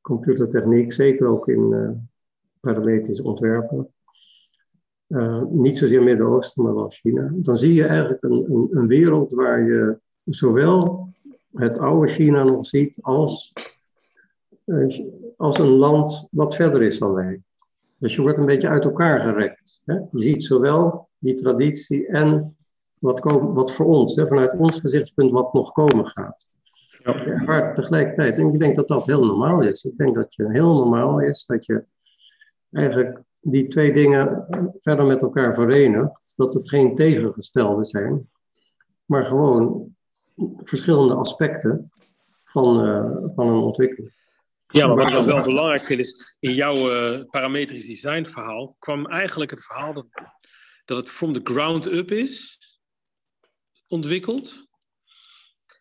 computertechniek, zeker ook in uh, ontwerpen. Uh, niet zozeer Midden-Oosten, maar wel China. Dan zie je eigenlijk een, een, een, wereld waar je zowel het oude China nog ziet als, als een land wat verder is dan wij. Dus je wordt een beetje uit elkaar gerekt. Hè? Je ziet zowel die traditie en wat, wat voor ons, hè, vanuit ons gezichtspunt, wat nog komen gaat. Ja. Maar tegelijkertijd, en ik denk dat dat heel normaal is. Ik denk dat je heel normaal is dat je eigenlijk die twee dingen verder met elkaar verenigt. Dat het geen tegengestelde zijn, maar gewoon verschillende aspecten van, uh, van een ontwikkeling. Ja, maar wat ik wel belangrijk vind is, in jouw uh, parametrisch design verhaal kwam eigenlijk het verhaal dat, dat het from the ground up is ontwikkeld.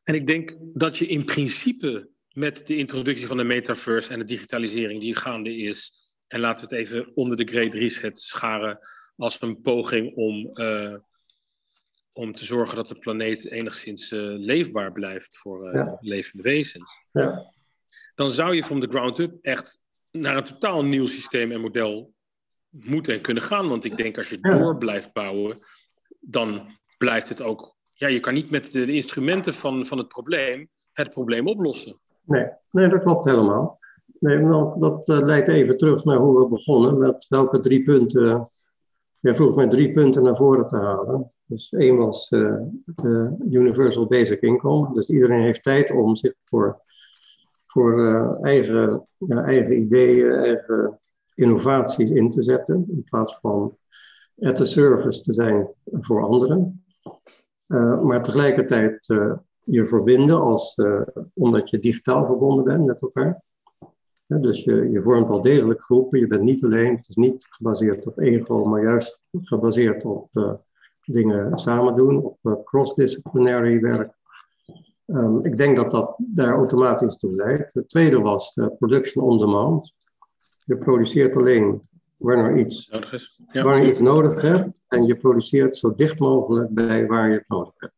En ik denk dat je in principe met de introductie van de metaverse en de digitalisering die gaande is, en laten we het even onder de Great Reset scharen als een poging om, uh, om te zorgen dat de planeet enigszins uh, leefbaar blijft voor uh, ja. levende wezens. Ja. Dan zou je van de ground up echt naar een totaal nieuw systeem en model moeten en kunnen gaan. Want ik denk als je door blijft bouwen, dan blijft het ook ja, je kan niet met de, instrumenten van, van het probleem het probleem oplossen. Nee, nee dat klopt helemaal. Nee, nou, dat uh, leidt even terug naar hoe we begonnen, met welke drie punten. Je vroeg met drie punten naar voren te halen. Dus één was uh, de Universal Basic Income. Dus iedereen heeft tijd om zich voor, voor uh, eigen, eigen ideeën, eigen innovaties in te zetten. In plaats van at the service te zijn voor anderen. Uh, maar tegelijkertijd uh, je verbinden als, omdat je digitaal verbonden bent met elkaar. dus je, je vormt al degelijk groepen. Je bent niet alleen. Het is niet gebaseerd op ego, maar juist gebaseerd op dingen samen doen, op cross-disciplinary werk. Um, ik denk dat dat daar automatisch toe leidt. Het tweede was production on demand. Je produceert alleen wanneer iets nodig, is. Ja. wanneer iets nodig hebt en je produceert zo dicht mogelijk bij waar je het nodig hebt.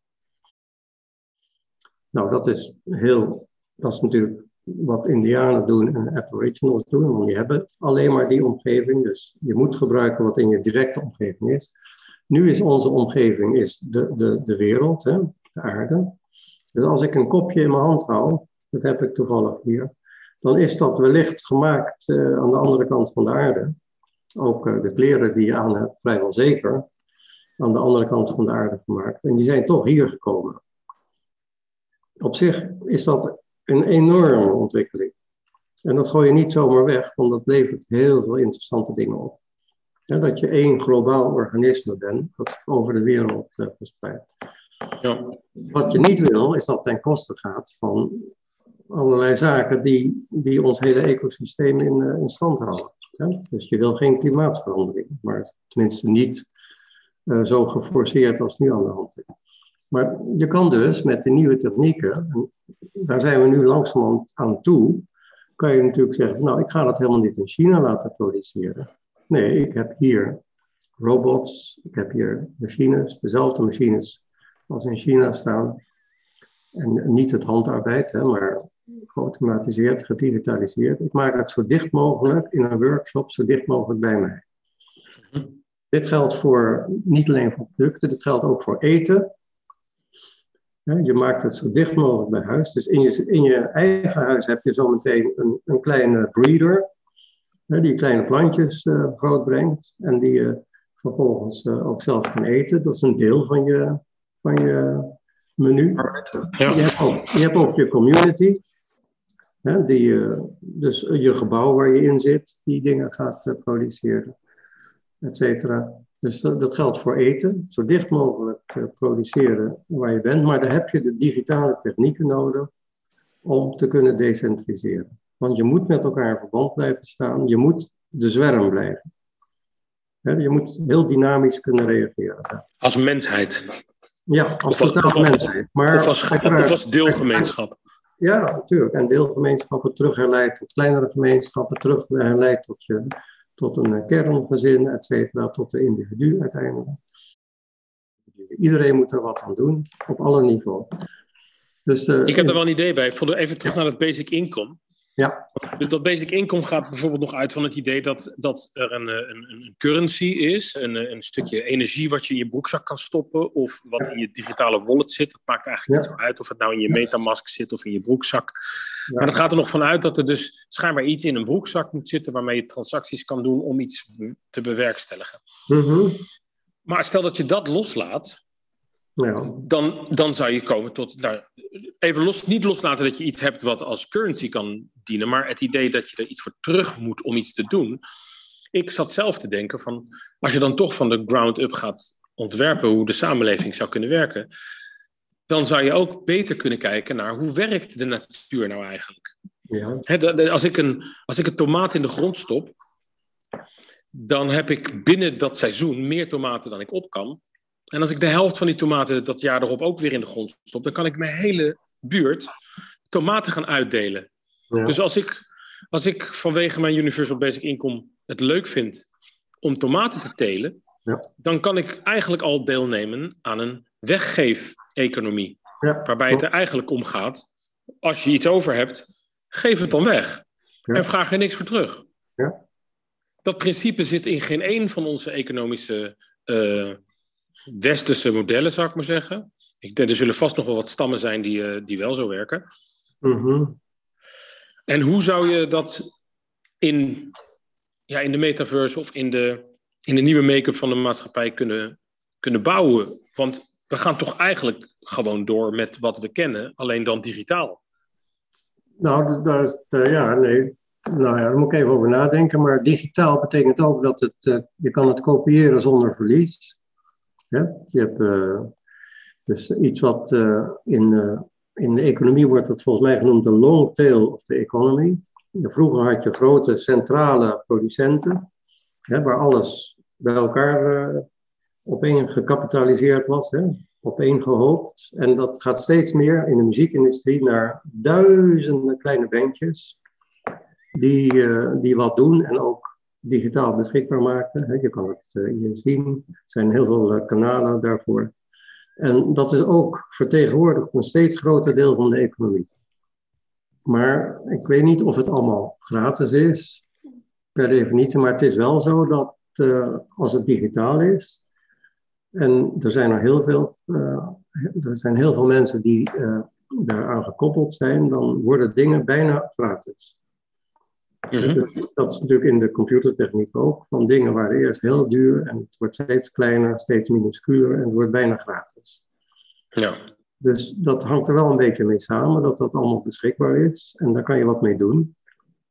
Nou, dat is heel, dat is natuurlijk wat Indianen doen en Aboriginals doen, want die hebben alleen maar die omgeving. Dus je moet gebruiken wat in je directe omgeving is. Nu is onze omgeving is de, de, de wereld, hè, de aarde. Dus als ik een kopje in mijn hand hou, dat heb ik toevallig hier, dan is dat wellicht gemaakt uh, aan de andere kant van de aarde. Ook uh, de kleren die je aan hebt, vrijwel zeker, aan de andere kant van de aarde gemaakt. En die zijn toch hier gekomen. Op zich is dat een enorme ontwikkeling. En dat gooi je niet zomaar weg, want dat levert heel veel interessante dingen op. dat je één globaal organisme bent, dat over de wereld uh, verspreidt. Wat je niet wil, is dat ten koste gaat van allerlei zaken die, die ons hele ecosysteem in, uh, in stand houden. Dus je wil geen klimaatverandering, maar tenminste niet uh, zo geforceerd als nu aan de hand is. Maar je kan dus met de nieuwe technieken, daar zijn we nu langzamerhand aan toe, kan je natuurlijk zeggen, nou ik ga dat helemaal niet in China laten produceren. Nee, ik heb hier robots, ik heb hier machines, dezelfde machines als in China staan. En niet het handarbeid, hè, maar geautomatiseerd, gedigitaliseerd. Ik maak het zo dicht mogelijk in een workshop, zo dicht mogelijk bij mij. Dit geldt voor, niet alleen voor producten, dit geldt ook voor eten. Je maakt het zo dicht mogelijk bij huis. Dus in je, in je eigen huis heb je zometeen een, een kleine breeder, die kleine plantjes uh, grootbrengt en die je vervolgens uh, ook zelf kan eten. Dat is een deel van je, van je menu. Ja. Je, hebt ook, je hebt ook je community, hè, die, uh, dus je gebouw waar je in zit, die dingen gaat produceren, et cetera. Dus dat, geldt voor eten, zo dicht mogelijk produceren waar je bent, maar daar heb je de digitale technieken nodig om te kunnen decentraliseren. Want je moet met elkaar in verband blijven staan, je moet de zwerm blijven. je moet heel dynamisch kunnen reageren. Als mensheid. Ja, als, mensheid. Maar of, als, of als deelgemeenschap. Ja, natuurlijk. En deelgemeenschappen terug herleidt tot kleinere gemeenschappen, terug herleidt tot je tot een eh, kerngezin, et cetera, tot de individu uiteindelijk. Iedereen moet er wat aan doen, op alle niveaus. Dus, uh, ik heb er wel een idee bij. Even terug naar het basic income. Ja. Dus dat basic income gaat bijvoorbeeld nog uit van het idee dat, dat er een, eh, een, een currency is, een, een stukje energie wat je in je broekzak kan stoppen of wat in je digitale wallet zit. Dat maakt eigenlijk niet zo uit of het nou in je metamask zit of in je broekzak. Maar dat gaat er nog vanuit dat er dus schijnbaar iets in een broekzak moet zitten waarmee je transacties kan doen om iets te bewerkstelligen. Mm Maar stel dat je dat loslaat, ja. dan, dan zou je komen tot. Nou, even los, niet loslaten dat je iets hebt wat als currency kan dienen, maar het idee dat je er iets voor terug moet om iets te doen. Ik zat zelf te denken van, als je dan toch van de ground up gaat ontwerpen hoe de samenleving zou kunnen werken, dan zou je ook beter kunnen kijken naar hoe werkt de natuur nou eigenlijk. Ja. als, ik een, als ik een tomaat in de grond stop, dan heb ik binnen dat seizoen meer tomaten dan ik op kan. En als ik de helft van die tomaten dat jaar erop ook weer in de grond stop, dan kan ik mijn hele buurt tomaten gaan uitdelen. Dus als ik, als ik vanwege mijn Universal Basic Income het leuk vind om tomaten te telen, ja. dan kan ik eigenlijk al deelnemen aan een weggeef-economie. Waarbij het er eigenlijk om gaat, als je iets over hebt, geef het dan weg. En vraag er niks voor terug. Dat principe zit in geen één van onze economische uh, westerse modellen, zou ik maar zeggen. Ik er zullen vast nog wel wat stammen zijn die, uh, die wel zo werken. Mhm. En hoe zou je dat in, ja, in de metaverse of in de, in de nieuwe make-up van de maatschappij kunnen, kunnen bouwen? Want we gaan toch eigenlijk gewoon door met wat we kennen, alleen dan digitaal. Nou, daar, daar, ja, nee. Nou ja, daar moet ik even over nadenken. Maar digitaal betekent ook dat het, uh, je kan het kopiëren zonder verlies. Je hebt uh, dus iets wat uh, in, uh, in de economie wordt dat volgens mij genoemd de long tail of the economy. Vroeger had je grote centrale producenten, hè, waar alles bij elkaar opeen gecapitaliseerd was, hè, opeen gehoopt. En dat gaat steeds meer in de muziekindustrie naar duizenden kleine bandjes die, die wat doen en ook digitaal beschikbaar maken. Je kan het hier zien. Er zijn heel veel kanalen daarvoor. En dat is ook vertegenwoordigd een steeds groter deel van de economie. Maar ik weet niet of het allemaal gratis is, per definitie. Maar het is wel zo dat uh, als het digitaal is, en er zijn er heel veel, er zijn heel veel mensen die uh, daaraan gekoppeld zijn, dan worden dingen bijna gratis. Mhm. Dat is natuurlijk in de computertechniek ook. Van dingen waren eerst heel duur en het wordt steeds kleiner, steeds minusculer en het wordt bijna gratis. Ja. Dus dat hangt er wel een beetje mee samen, dat dat allemaal beschikbaar is. En daar kan je wat mee doen.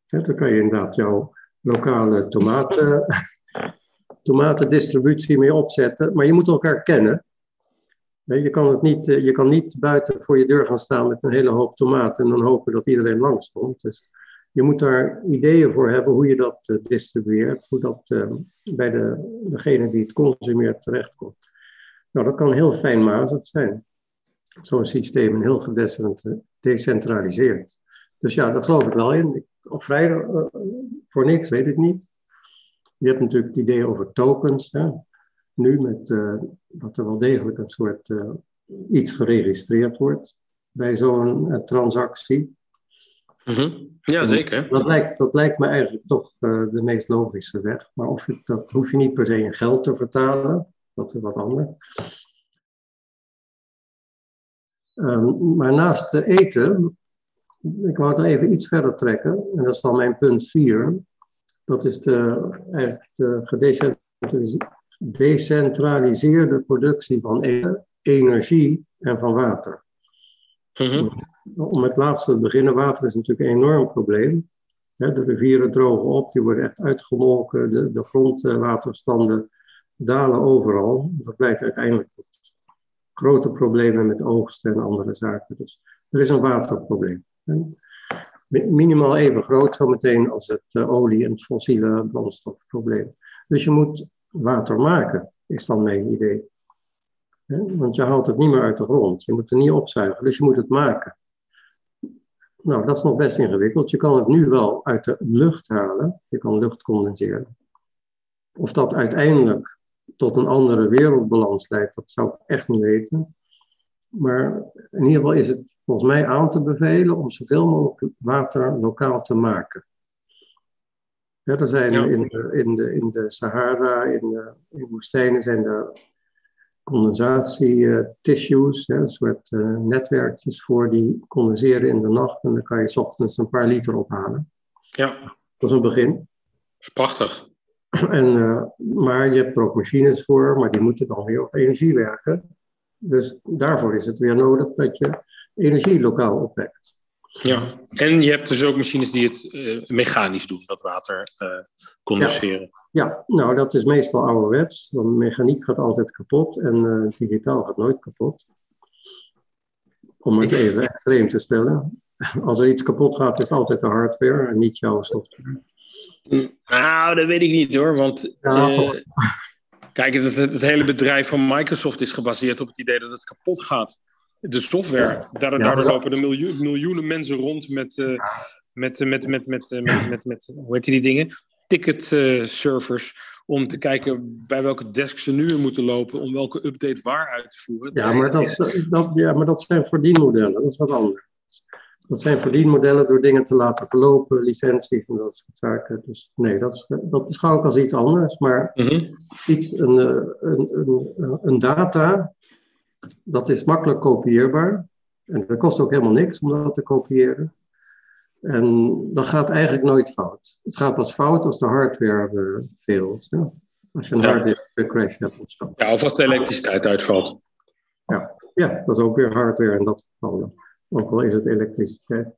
dan kan je inderdaad jouw lokale tomaten, tomatendistributie mee opzetten. Maar je moet elkaar kennen. Je kan, het niet, je kan niet buiten voor je deur gaan staan met een hele hoop tomaten en dan hopen dat iedereen langskomt. Dus je moet daar ideeën voor hebben hoe je dat uh, distribueert, hoe dat uh, bij de, degene die het consumeert terechtkomt. Nou, dat kan heel fijnmazig zijn. Zo'n systeem heel gedecentraliseerd. Dus ja, daar geloof ik wel in. Of vrij uh, voor niks, weet ik niet. Je hebt natuurlijk het idee over tokens. Hè? Nu met dat er wel degelijk een soort iets geregistreerd wordt bij zo'n transactie. Mhm. Ja, zeker. Dat lijkt, dat lijkt me eigenlijk toch uh, de meest logische weg. Maar of je, dat hoef je niet per se in geld te vertalen. Dat is wat anders. Um, maar naast eten, ik wou het even iets verder trekken. En dat is dan mijn punt 4. Dat is de, eigenlijk de gedecentraliseerde productie van eten, energie en van water. Mhm. Om het laatste te beginnen, water is natuurlijk een enorm probleem. De rivieren drogen op, die worden echt uitgemolken, de, de grondwaterstanden dalen overal. Dat leidt uiteindelijk tot grote problemen met oogsten en andere zaken. Dus er is een waterprobleem. Minimaal even groot zometeen als het uh, olie- en fossiele brandstofprobleem. Dus je moet water maken, is dan mijn idee. Want je haalt het niet meer uit de grond. Je moet het niet opzuigen, dus je moet het maken. Nou, dat is nog best ingewikkeld. Je kan het nu wel uit de lucht halen. Je kan lucht condenseren. Of dat uiteindelijk tot een andere wereldbalans leidt, dat zou ik echt niet weten. Maar in ieder geval is het volgens mij aan te bevelen om zoveel mogelijk water lokaal te maken. Ja, er zijn in, de, in, de, in de Sahara, in de, in woestijnen, zijn er condensatietissues, een soort uh, netwerkjes voor die condenseren in de nacht. En dan kan je s ochtends een paar liter ophalen. Ja. Dat is een begin. Dat is prachtig. En, uh, maar je hebt er ook machines voor, maar die moeten dan weer op energie werken. Dus daarvoor is het weer nodig dat je energie lokaal opwekt. Ja, en je hebt dus ook machines die het uh, mechanisch doen, dat water uh, condenseren. Ja. ja. nou dat is meestal ouderwets. Want mechaniek gaat altijd kapot en uh, digitaal gaat nooit kapot. Om het even extreem te stellen. Als er iets kapot gaat, is het altijd de hardware en niet jouw software. Nou, dat weet ik niet hoor, want kijk, het, het, het hele bedrijf van Microsoft is gebaseerd op het idee dat het kapot gaat de software. Daar, daardoor lopen er miljoen, miljoenen mensen rond met, uh, met, met, met, met, met, met, met, hoe heet die dingen? Ticket uh, servers. Om te kijken bij welke desk ze nu moeten lopen. Om welke update waar uit te voeren. Ja, maar dat, dat, ja, maar dat zijn verdienmodellen. Dat is wat anders. Dat zijn verdienmodellen door dingen te laten verlopen, licenties en dat soort zaken. Dus nee, dat, is, dat beschouw ik als iets anders. Maar mm -hmm. iets, een, een, een, een data dat is makkelijk kopieerbaar. En dat kost ook helemaal niks om dat te kopiëren. En dat gaat eigenlijk nooit fout. Het gaat pas fout als de hardware uh, failt. Ja? Als je een ja. hardware crash hebt of zo. Ja, of als de elektriciteit uitvalt. Ja, ja dat is ook weer hardware in dat geval. Ook al is het elektriciteit.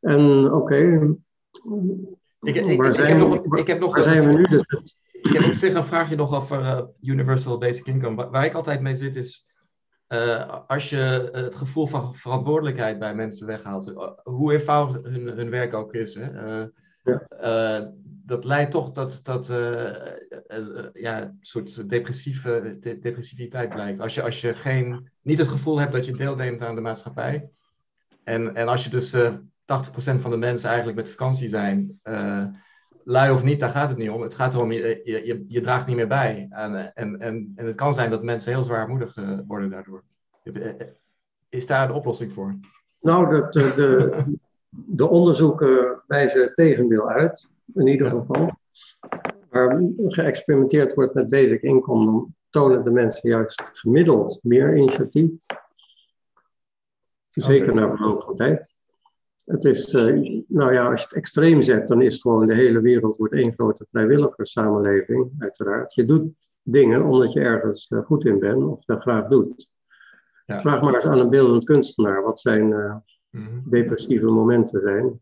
En oké. Okay, ik, ik, ik, ik, heb nog, ik heb nog waar nu? Dus? Ik heb op zich een vraagje nog over uh, Universal Basic Income. Waar ik altijd mee zit is uh, als je het gevoel van verantwoordelijkheid bij mensen weghaalt, eh, hoe eenvoudig hun, hun werk ook is, hè, uh, ja. uh, dat leidt toch dat dat ja, een soort depressieve, de, depressiviteit blijkt. Als je, als je geen, niet het gevoel hebt dat je deelneemt aan de maatschappij. En, en als je dus 80% van de mensen eigenlijk met vakantie zijn, lui of niet, daar gaat het niet om. Het gaat erom, je, je, je draagt niet meer bij. En, en, en, en het kan zijn dat mensen heel zwaarmoedig worden daardoor. Is daar een oplossing voor? Nou, de, de, de onderzoeken wijzen het tegendeel uit, in ieder geval. Waar geëxperimenteerd wordt met basic income, dan tonen de mensen juist gemiddeld meer initiatief. Zeker na verloop van tijd. Het is, uh, nou ja, als je het extreem zet, dan is het gewoon de hele wereld wordt één grote vrijwilligerssamenleving, uiteraard. Je doet dingen omdat je ergens uh, goed in bent of dat graag doet. Ja. Vraag maar eens aan een beeldend kunstenaar wat zijn uh, mm-hmm. depressieve momenten zijn.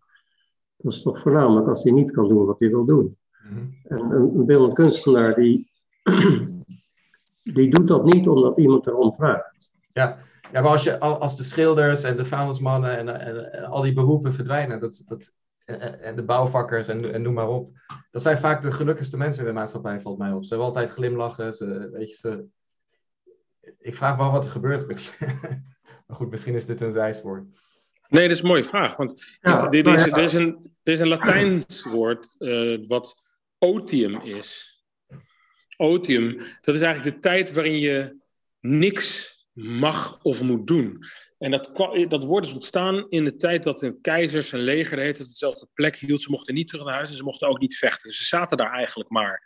Dat is toch voornamelijk als hij niet kan doen wat hij wil doen. Mm-hmm. En een, een beeldend kunstenaar die, die doet dat niet omdat iemand erom vraagt. Ja, ja, maar als, je, als de schilders en de vuilnismannen en, en, en, al die beroepen verdwijnen, dat, dat, en de bouwvakkers en, en noem maar op, dat zijn vaak de gelukkigste mensen in de maatschappij, valt mij op. Ze hebben altijd glimlachen, ze, weet je, ze, ik vraag me af wat er gebeurt met maar goed, misschien is dit een zijspoor. Nee, dat is een mooie vraag. Want ja, dit is, er, is een, er is een Latijns woord uh, wat otium is. Otium, dat is eigenlijk de tijd waarin je niks mag of moet doen. En dat, dat woord is ontstaan in de tijd dat een keizer zijn leger de hele dezelfde plek hield. Ze mochten niet terug naar huis en ze mochten ook niet vechten. Ze zaten daar eigenlijk maar.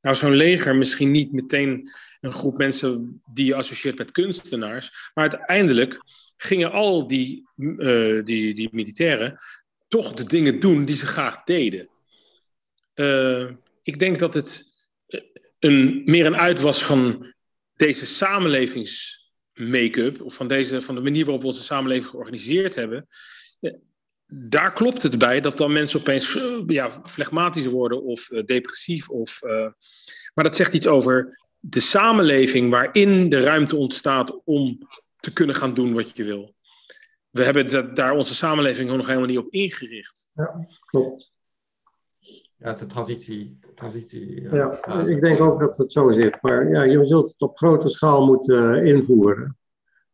Nou, zo'n leger misschien niet meteen een groep mensen die je associeert met kunstenaars. Maar uiteindelijk gingen al die, uh, die, die militairen toch de dingen doen die ze graag deden. Uh, ik denk dat het een, meer een uit was van deze samenlevings make-up, of van, deze, van de manier waarop we onze samenleving georganiseerd hebben, eh, daar klopt het bij dat dan mensen opeens eh, ja, flegmatisch worden of uh, depressief. Of, uh, maar dat zegt iets over de samenleving waarin de ruimte ontstaat om te kunnen gaan doen wat je wil. We hebben dat, daar onze samenleving nog helemaal niet op ingericht. Ja, klopt. Ja, het is een transitie. transitie ja, ja ik denk ook dat het zo zit. Maar ja, je zult het op grote schaal moeten eh, invoeren.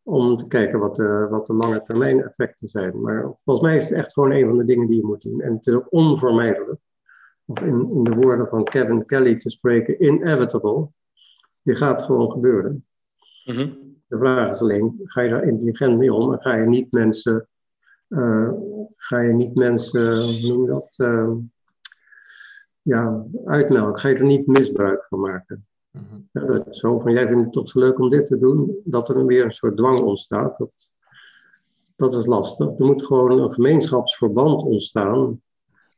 Om te kijken wat de, wat de lange termijn effecten zijn. Maar volgens mij is het echt gewoon een van de dingen die je moet doen. En het is ook onvermijdelijk. Of in, in de woorden van Kevin Kelly te spreken, inevitable. Die gaat gewoon gebeuren. Mhm. De vraag is alleen, ga je daar intelligent mee om? En ga je niet mensen, uh, ga je niet mensen, hoe noem je dat? Uh, ja, uitmelken. Ga je er niet misbruik van maken. uh, zo van, jij vindt het toch zo leuk om dit te doen, dat er weer een soort dwang ontstaat. Dat, dat is lastig. Er moet gewoon een gemeenschapsverband ontstaan,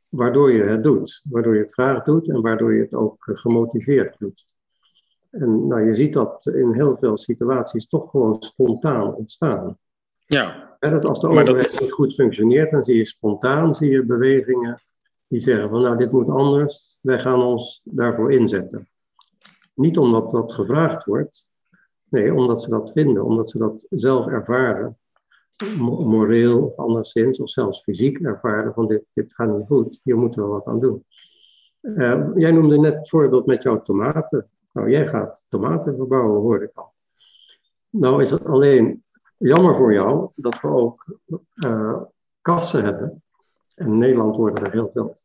waardoor je het doet. Waardoor je het graag doet en waardoor je het ook eh, gemotiveerd doet. En nou, je ziet dat in heel veel situaties toch gewoon spontaan ontstaan. Ja. dat als de overheid niet goed functioneert, dan zie je spontaan zie je bewegingen die zeggen van nou dit moet anders, wij gaan ons daarvoor inzetten. Niet omdat dat gevraagd wordt, nee, omdat ze dat vinden, omdat ze dat zelf ervaren, moreel of anderszins, of zelfs fysiek ervaren van dit, dit gaat niet goed, hier moeten we wat aan doen. Uh, jij noemde net het voorbeeld met jouw tomaten. Nou, jij gaat tomaten verbouwen, hoorde ik al. Nou is het alleen jammer voor jou dat we ook uh, kassen hebben en Nederland worden er heel veel,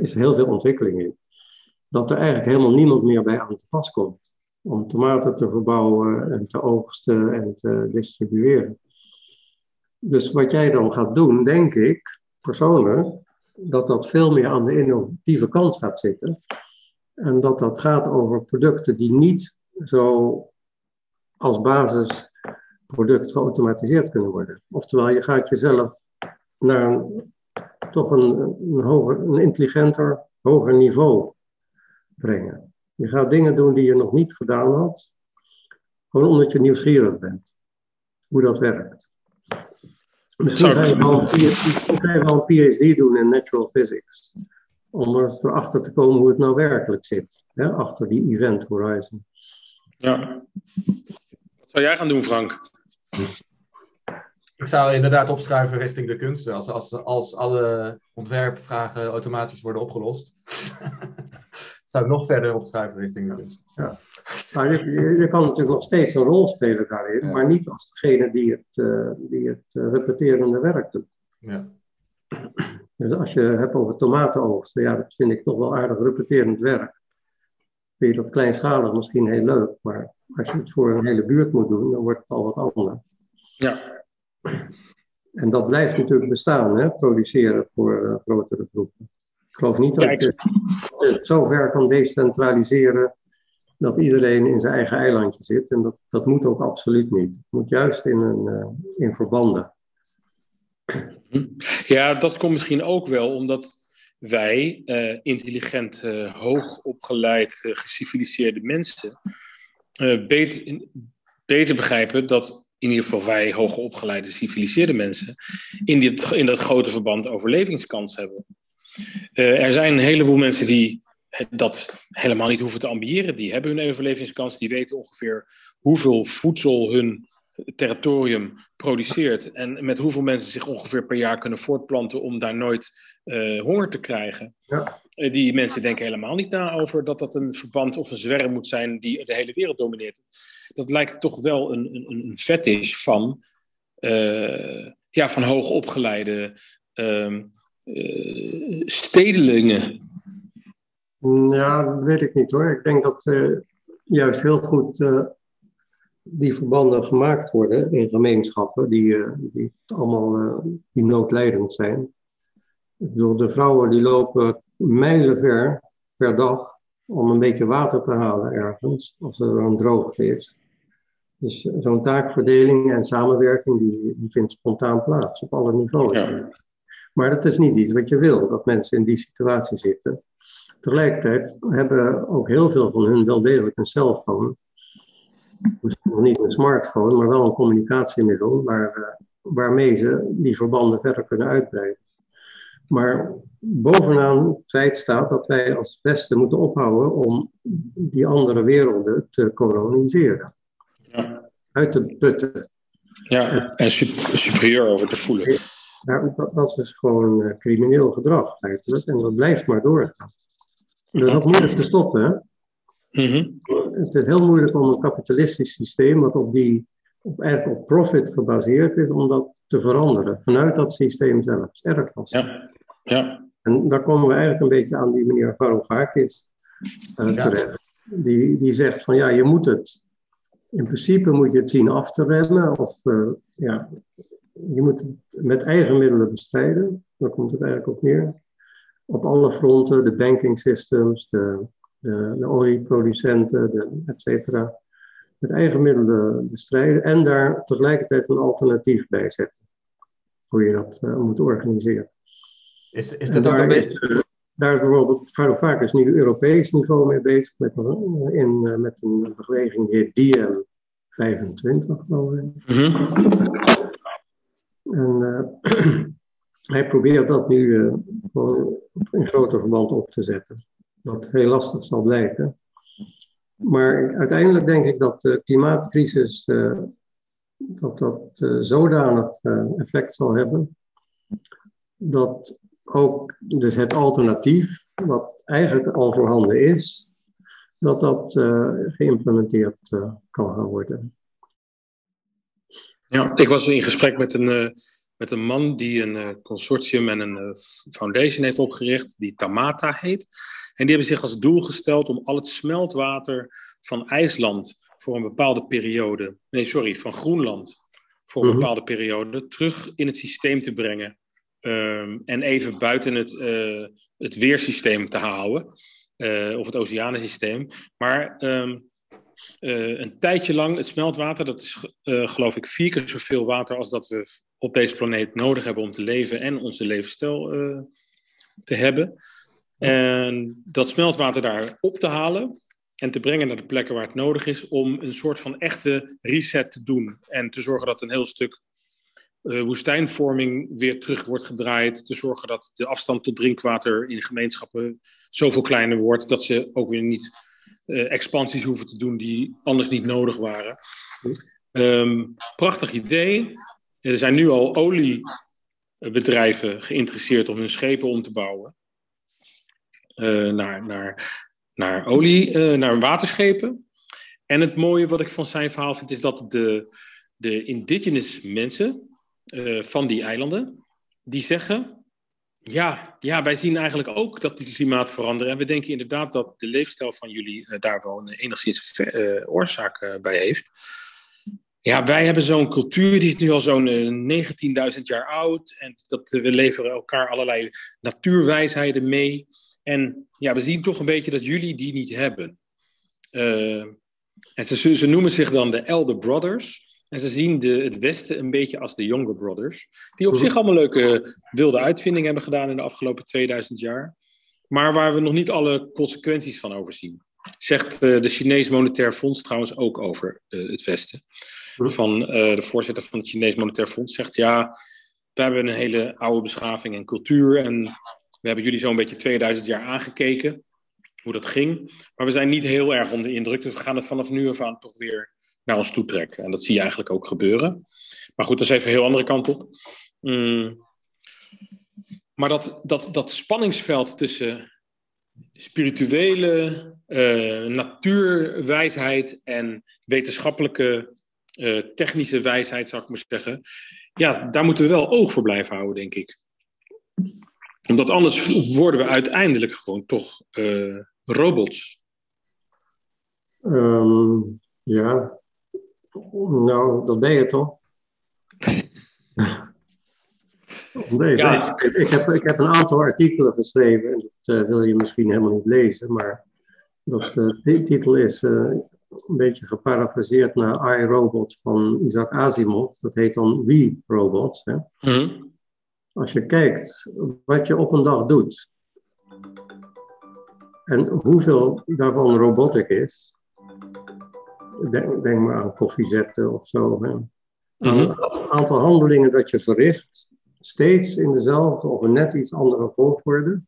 is heel veel ontwikkeling in, dat er eigenlijk helemaal niemand meer bij aan te pas komt om tomaten te verbouwen en te oogsten en te distribueren. Dus wat jij dan gaat doen, denk ik persoonlijk, dat dat veel meer aan de innovatieve kant gaat zitten. En dat dat gaat over producten die niet zo als basisproduct geautomatiseerd kunnen worden. Oftewel, je gaat jezelf naar een toch een, een, hoger, een intelligenter, hoger niveau brengen. Je gaat dingen doen die je nog niet gedaan had, gewoon omdat je nieuwsgierig bent hoe dat werkt. Misschien ga je wel een PhD doen in natural physics, om er erachter te komen hoe het nou werkelijk zit, hè, achter die event horizon. Ja. Wat zou jij gaan doen, Frank? Ik zou inderdaad opschuiven richting de kunsten. Als, als, als alle ontwerpvragen automatisch worden opgelost, zou ik nog verder opschuiven richting de kunst. Ja. Maar je, je, kan natuurlijk nog steeds een rol spelen daarin, maar niet als degene die het, uh, die het uh, repeterende werk doet. Ja. Dus als je hebt over tomatenoogsten, ja, dat vind ik toch wel aardig repeterend werk. Vind je dat kleinschalig misschien heel leuk, maar als je het voor een hele buurt moet doen, dan wordt het al wat anders. Ja. En dat blijft natuurlijk bestaan, hè? produceren voor uh, grotere groepen. Ik geloof niet dat je het zo ver kan decentraliseren dat iedereen in zijn eigen eilandje zit. En dat, dat moet ook absoluut niet. Het moet juist in, een, uh, in verbanden. Ja, dat komt misschien ook wel omdat wij, uh, intelligent, hoogopgeleid, geciviliseerde mensen, beter, beter begrijpen dat in ieder geval wij, hoogopgeleide, civiliseerde mensen, in, dit, in dat grote verband overlevingskans hebben. er zijn een heleboel mensen die dat helemaal niet hoeven te ambiëren. Die hebben hun overlevingskans, die weten ongeveer hoeveel voedsel hun territorium produceert en met hoeveel mensen zich ongeveer per jaar kunnen voortplanten om daar nooit uh, honger te krijgen. Ja. Uh, die mensen denken helemaal niet na over dat dat een verband of een zwerm moet zijn die de hele wereld domineert. Dat lijkt toch wel een, een, een fetish van, uh, ja, van hoogopgeleide ehm, stedelingen. Ja, dat weet ik niet hoor. Ik denk dat juist heel goed die verbanden gemaakt worden in gemeenschappen die, uh, die allemaal uh, die noodlijdend zijn. Bedoel, de vrouwen die lopen mijlenver per dag om een beetje water te halen ergens, als er een droogte is. Dus eh, zo'n taakverdeling en samenwerking die, die vindt spontaan plaats op alle niveaus. Ja. Maar dat is niet iets wat je wil, dat mensen in die situatie zitten. Tegelijkertijd hebben ook heel veel van hun wel degelijk een cellphone misschien nog niet een smartphone, maar wel een communicatiemiddel waar, uh, waarmee ze die verbanden verder kunnen uitbreiden. Maar bovenaan het feit staat dat wij als Westen moeten ophouden om die andere werelden te koloniseren. Ja. Uit te putten. Ja, en superieur over te voelen. Ja, dat, dat is gewoon uh, crimineel gedrag eigenlijk. En dat blijft maar doorgaan. Dat is ook moeilijk te stoppen. Hè? Mm Het is heel moeilijk om een kapitalistisch systeem, wat op, die, op, eigenlijk op profit gebaseerd is, om dat te veranderen. Vanuit dat systeem zelf. Dat is erg lastig. Ja. ja. En daar komen we eigenlijk een beetje aan die meneer Varoufakis uh, terecht. Die, die zegt van ja, je moet het. In principe moet je het zien af te remmen. Of uh, ja, je moet het met eigen middelen bestrijden. Daar komt het eigenlijk op neer. Op alle fronten, de banking systems, de de, de olieproducenten, de, et cetera, met eigen middelen bestrijden en daar tegelijkertijd een alternatief bij zetten. Hoe je dat uh, moet organiseren. Is, is dat ook een beetje... Uh, daar is bijvoorbeeld Varoufakis nu Europees niveau mee bezig, met, een, in, uh, met een beweging die heet DM 25, geloof ik. Mm -hmm. En hij probeert dat nu gewoon in groter verband op te zetten wat heel lastig zal blijken. Maar uiteindelijk denk ik dat de klimaatcrisis uh, dat dat uh, zodanig uh, effect zal hebben dat ook dus het alternatief, wat eigenlijk al voorhanden is, dat dat geïmplementeerd kan gaan worden. Ja, ik was in gesprek met een, met een man die een consortium en een foundation heeft opgericht, die Tamata heet. En die hebben zich als doel gesteld om al het smeltwater van IJsland voor een bepaalde periode, nee sorry, van Groenland voor een mhm. bepaalde periode terug in het systeem te brengen. Um, en even buiten het, uh, het weersysteem te houden, uh, of het oceanensysteem. Maar um, uh, een tijdje lang, het smeltwater, dat is geloof ik vier keer zoveel water als dat we op deze planeet nodig hebben om te leven en onze levensstijl te hebben. En dat smeltwater daar op te halen en te brengen naar de plekken waar het nodig is om een soort van echte reset te doen. En te zorgen dat een heel stuk woestijnvorming weer terug wordt gedraaid. Te zorgen dat de afstand tot drinkwater in gemeenschappen zoveel kleiner wordt dat ze ook weer niet uh, expansies hoeven te doen die anders niet nodig waren. Um, prachtig idee. Er zijn nu al oliebedrijven geïnteresseerd om hun schepen om te bouwen. Eh, naar, naar, naar olie, naar waterschepen. En het mooie wat ik van zijn verhaal vind, is dat de, de indigenous mensen uh, van die eilanden, die zeggen, ja, ja, wij zien eigenlijk ook dat het klimaat verandert. En we denken inderdaad dat de leefstijl van jullie daar wel een enigszins oorzaak bij heeft. ja, wij hebben zo'n cultuur, die is nu al zo'n 19.000 jaar oud. En dat, we leveren elkaar allerlei natuurwijsheden mee. En ja, we zien toch een beetje dat jullie die niet hebben. en ze, ze noemen zich dan de Elder Brothers. En ze zien de, het Westen een beetje als de Younger Brothers. Die op zich allemaal leuke wilde uitvindingen hebben gedaan in de afgelopen 2000 jaar. Maar waar we nog niet alle consequenties van overzien. Zegt uh, de Chinees Monetair Fonds trouwens ook over uh, het Westen. Van, uh, de voorzitter van het Chinees Monetair Fonds zegt ja, we hebben een hele oude beschaving en cultuur. En we hebben jullie zo'n beetje 2000 jaar aangekeken, hoe dat ging. Maar we zijn niet heel erg onder de indruk. Dus we gaan het vanaf nu af aan toch weer naar ons toe trekken. En dat zie je eigenlijk ook gebeuren. Maar goed, dat is even een heel andere kant op. Mm. Maar dat, dat, dat spanningsveld tussen spirituele uh, natuurwijsheid en wetenschappelijke uh, technische wijsheid, zou ik maar zeggen. Ja, daar moeten we wel oog voor blijven houden, denk ik. Omdat anders worden we uiteindelijk gewoon toch uh, robots. Um, ja, nou, dat ben je toch? nee, ja. ik, heb, ik heb een aantal artikelen geschreven, en dat uh, wil je misschien helemaal niet lezen, maar dat, uh, die titel is uh, een beetje geparafraseerd naar iRobot van Isaac Asimov. Dat heet dan We Robots. Hè? Mm Als je kijkt wat je op een dag doet en hoeveel daarvan robotic is, denk, denk maar aan koffie zetten of zo. Hè. Mhm. Een aantal handelingen dat je verricht, steeds in dezelfde of een net iets andere volgorde.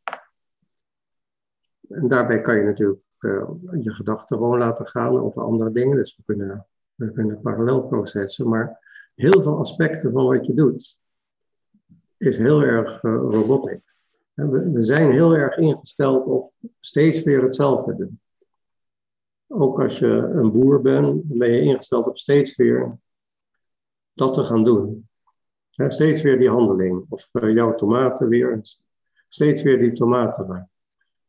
En daarbij kan je natuurlijk uh, je gedachten gewoon laten gaan over andere dingen. Dus we kunnen, we kunnen parallel processen. Maar heel veel aspecten van wat je doet, is heel erg uh, robotic. We, we zijn heel erg ingesteld op steeds weer hetzelfde doen. Ook als je een boer bent, dan ben je ingesteld op steeds weer dat te gaan doen. steeds weer die handeling. Of uh, jouw tomaten weer, steeds weer die tomaten.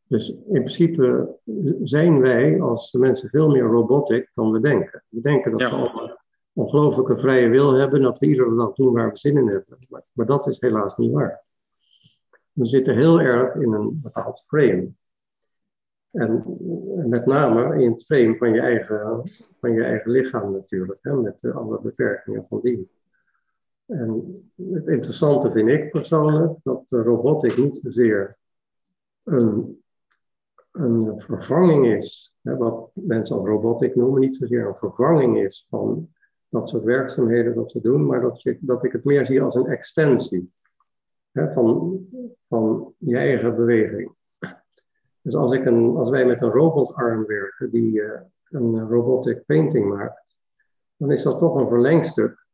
Dus in principe zijn wij als mensen veel meer robotic dan we denken. We denken dat we allemaal ongelooflijke vrije wil hebben, dat we iedere dag doen waar we zin in hebben. Maar, maar dat is helaas niet waar. We zitten heel erg in een bepaald frame. En met name in het frame van je eigen, van je eigen lichaam natuurlijk, hè, met alle beperkingen van die. En het interessante vind ik persoonlijk dat de robotic niet zozeer een, een vervanging is, hè, wat mensen al robotic noemen, niet zozeer een vervanging is van dat soort werkzaamheden dat we doen, maar dat, je, dat ik het meer zie als een extensie hè, van, van je eigen beweging. Dus als, ik een, als wij met een robotarm werken die uh, een robotic painting maakt, dan is dat toch een verlengstuk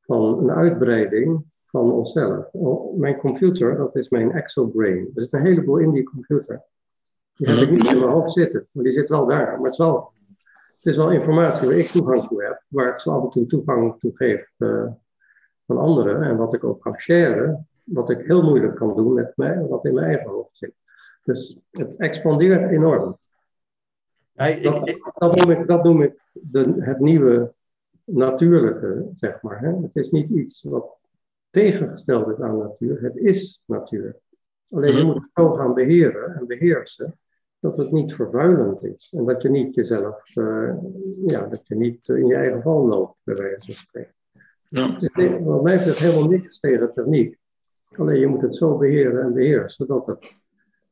van een uitbreiding van onszelf. Mijn computer, dat is mijn exobrain. Er zit een heleboel in die computer. Die heb ik niet in mijn hoofd zitten, maar die zit wel daar. Maar het is wel, het is wel informatie waar ik toegang toe heb, waar ik zo af en toe toegang toe geef uh, van anderen. En wat ik ook kan sharen, wat ik heel moeilijk kan doen met mij, wat in mijn eigen hoofd zit. Dus het expandeert enorm. dat, dat, noem ik, dat noem ik de, het nieuwe natuurlijke, zeg maar. Hè? Het is niet iets wat tegengesteld is aan natuur, het is natuur. Alleen je mhm. moet het zo gaan beheren en beheersen dat het niet vervuilend is. En dat je niet jezelf, uh, ja, dat je niet in je eigen val loopt, bij wijze van spreken. Ja. Het is, wat mij betreft helemaal niks tegen techniek. Alleen je moet het zo beheren en beheersen dat het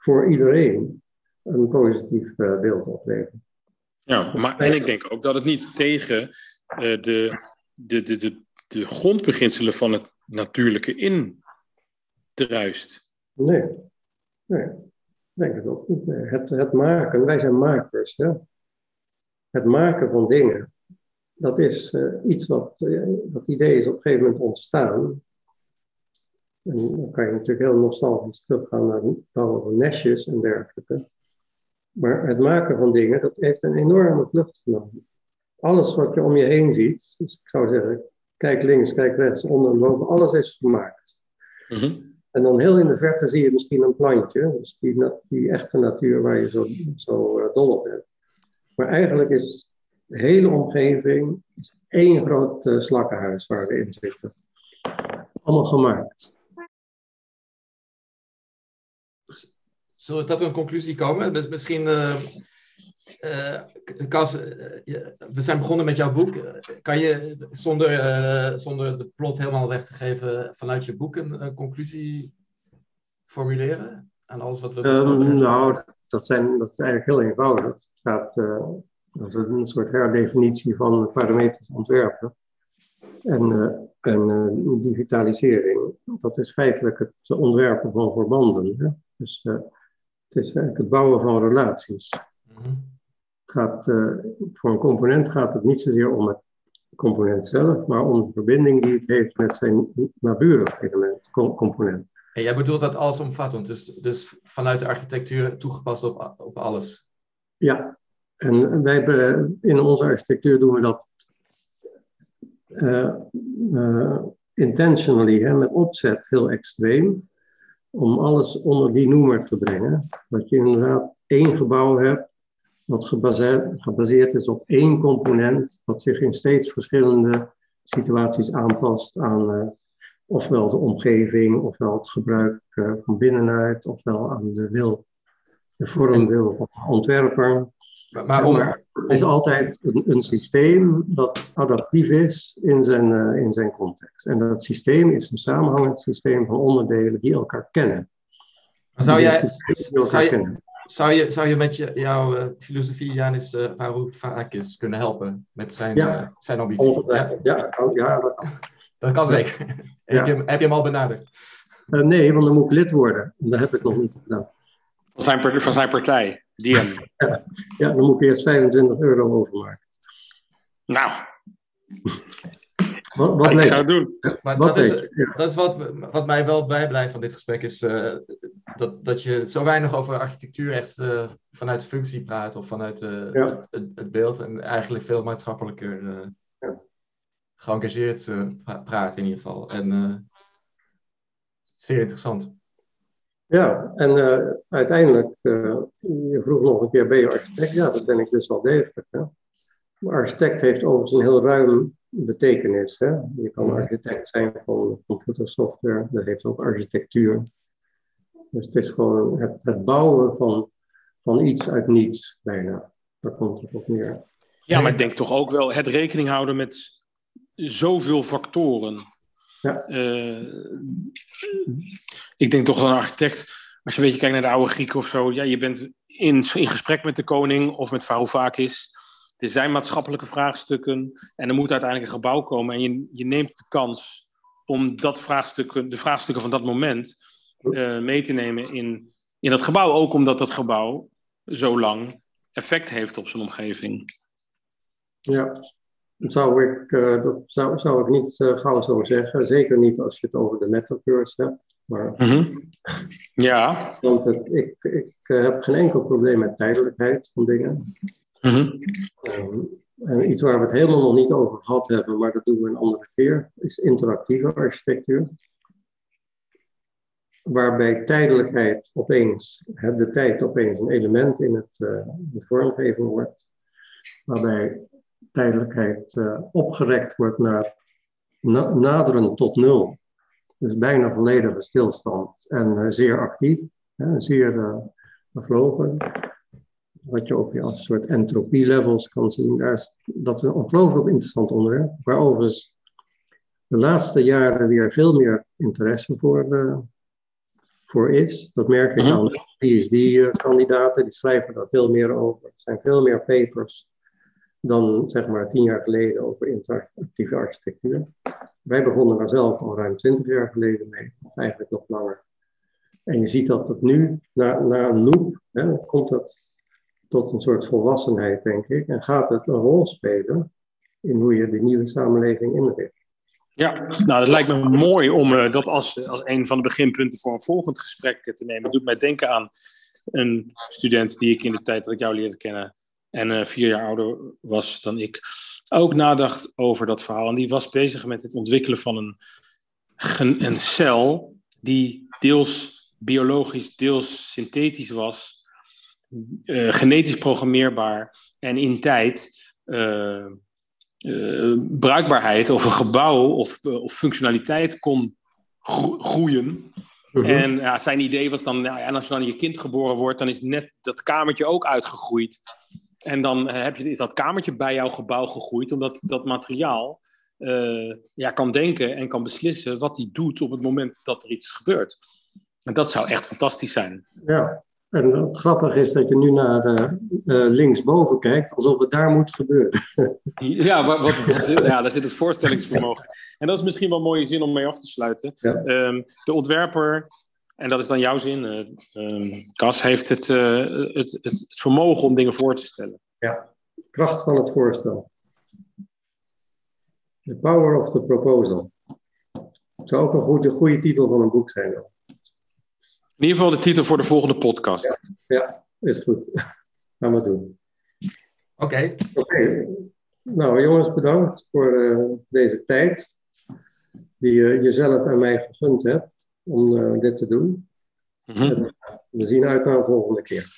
voor iedereen een positief uh, beeld oplevert. Ja, maar en ik denk ook dat het niet tegen uh, de, de, de, de, de grondbeginselen van het natuurlijke in druist. Nee, nee, ik denk het ook niet. Het, het maken, wij zijn makers. Hè? Het maken van dingen, dat is uh, iets wat, dat idee is op een gegeven moment ontstaan en dan kan je natuurlijk heel nostalgisch teruggaan naar bouwen nestjes en dergelijke. Maar het maken van dingen, dat heeft een enorme vlucht genomen. Alles wat je om je heen ziet, dus ik zou zeggen, kijk links, kijk rechts, onder en boven, alles is gemaakt. Mhm. En dan heel in de verte zie je misschien een plantje, dus die, die echte natuur waar je zo, zo uh, dol op bent. Maar eigenlijk is De hele omgeving is één groot uh, slakkenhuis waar we in zitten. Allemaal gemaakt. Zullen we tot een conclusie komen? Dus misschien, uh, uh, Cas, we zijn begonnen met jouw boek. Kan je zonder, zonder de plot helemaal weg te geven vanuit je boek een, een conclusie formuleren aan alles wat we um, Nou, dat, zijn, dat is eigenlijk heel eenvoudig. Het gaat, dat is een soort herdefinitie van parametrisch ontwerpen. En, en uh, digitalisering, dat is feitelijk het ontwerpen van verbanden. Hè? Dus uh, het is eigenlijk het bouwen van relaties. Mm -hmm. gaat, voor een component gaat het niet zozeer om het component zelf, maar om de verbinding die het heeft met zijn naburig element, component. En jij bedoelt dat allesomvattend, dus, dus vanuit de architectuur toegepast op, op alles? Ja, en wij in onze architectuur doen we dat uh, uh, intentionally, hè, met opzet, heel extreem, om alles onder die noemer te brengen. Dat je inderdaad één gebouw hebt dat gebaseerd, gebaseerd is op één component, dat zich in steeds verschillende situaties aanpast aan uh, ofwel de omgeving, ofwel het gebruik van binnenuit, ofwel aan de wil, de vormwil van de ontwerper. Maar om, er is altijd een, een, systeem dat adaptief is in zijn, uh, in zijn context. En dat systeem is een samenhangend systeem van onderdelen die elkaar kennen. Zou, jij, zou, je, zou, je, zou je met je, jouw uh, filosofie Janis uh, Varoufakis kunnen helpen met zijn, ja, uh, zijn ambitie? Ja, ja, oh, ja, dat kan. Dat kan zeker. Ja. heb, je, heb je hem al benaderd? nee, want dan moet ik lid worden. En dat heb ik nog niet gedaan. Van zijn, van zijn partij? DM. Ja, ja, dan moet ik eerst 25 euro overmaken. Nou. Wat, wat ik zou doen. Maar wat dat, is, dat is wat, wat mij wel bijblijft van dit gesprek, is uh, dat, dat je zo weinig over architectuur echt uh, vanuit functie praat of vanuit uh, ja. het, het, beeld en eigenlijk veel maatschappelijker ja. geëngageerd praat in ieder geval. En zeer interessant. Ja, en uh, uiteindelijk, uh, je vroeg nog een keer, ben je architect? Ja, dat ben ik dus wel degelijk. Hè? Maar architect heeft overigens een heel ruim betekenis. Hè? Je kan architect zijn van computersoftware, dat heeft ook architectuur. Dus het is gewoon het, het bouwen van, van iets uit niets, bijna. Daar komt het op neer. Ja, maar ik denk toch ook wel het rekening houden met zoveel factoren. Ja. Uh, ik denk toch dat een architect, als je een beetje kijkt naar de oude Grieken of zo, ja, je bent in, in gesprek met de koning of met Varoufakis. Er zijn maatschappelijke vraagstukken en er moet uiteindelijk een gebouw komen. En je, je neemt de kans om dat vraagstukken, de vraagstukken van dat moment uh, mee te nemen in, in dat gebouw. Ook omdat dat gebouw zo lang effect heeft op zijn omgeving. Ja, zou ik, uh, dat zou, zou ik niet uh, gauw zo zeggen. Zeker niet als je het over de metaverse hebt. Maar, mm -hmm. Ja. Want het, ik, ik uh, heb geen enkel probleem met tijdelijkheid van dingen. Mm -hmm. um, en iets waar we het helemaal nog niet over gehad hebben, maar dat doen we een andere keer, is interactieve architectuur. Waarbij tijdelijkheid opeens, de tijd opeens een element in het, de vormgeving wordt. Waarbij tijdelijkheid uh, opgerekt wordt naar na naderen tot nul. Dus bijna volledige stilstand en uh, zeer actief, hè, zeer uh, bevlogen. Wat je ook weer als soort entropie-levels kan zien. Daar is, dat is een ongelooflijk interessant onderwerp, waar overigens de laatste jaren weer veel meer interesse voor, voor is. Dat merk ik aan de PhD-kandidaten, die schrijven daar veel meer over. Er zijn veel meer papers dan zeg maar tien jaar geleden over interactieve architectuur. Wij begonnen daar zelf al ruim twintig jaar geleden mee, of eigenlijk nog langer. En je ziet dat het nu, na, een loop, hè, komt dat tot een soort volwassenheid, denk ik. En gaat het een rol spelen in hoe je de nieuwe samenleving inricht. Ja, nou, dat lijkt me mooi om uh, dat als, als een van de beginpunten voor een volgend gesprek te nemen. Het doet mij denken aan een student die ik in de tijd dat ik jou leerde kennen en uh, vier jaar ouder was dan ik, ook nadacht over dat verhaal. En die was bezig met het ontwikkelen van een, een cel die deels biologisch, deels synthetisch was, uh, genetisch programmeerbaar en in tijd uh, bruikbaarheid of een gebouw of, of functionaliteit kon groeien. Mhm. En ja, zijn idee was dan, nou ja, als dan je kind geboren wordt, dan is net dat kamertje ook uitgegroeid. En dan heb je dat kamertje bij jouw gebouw gegroeid, omdat dat materiaal uh, ja, kan denken en kan beslissen wat hij doet op het moment dat er iets gebeurt. En dat zou echt fantastisch zijn. Ja, en het grappige is dat je nu naar uh, uh, linksboven kijkt, alsof het daar moet gebeuren. ja, wat, wat, ja, daar zit het voorstellingsvermogen. En dat is misschien wel een mooie zin om mee af te sluiten. Um, de ontwerper, en dat is dan jouw zin, uh, Cas, heeft het, het, het, het, vermogen om dingen voor te stellen. Ja, kracht van het voorstel. The Power of the Proposal. Het zou ook een goede, goede titel van een boek zijn. Dan. In ieder geval de titel voor de volgende podcast. Ja, is goed. Gaan we doen. Oké. Oké. Nou, jongens, bedankt voor uh, deze tijd die je jezelf en mij gegund hebt om uh, dit te doen. Mm -hmm. We zien uit naar de volgende keer.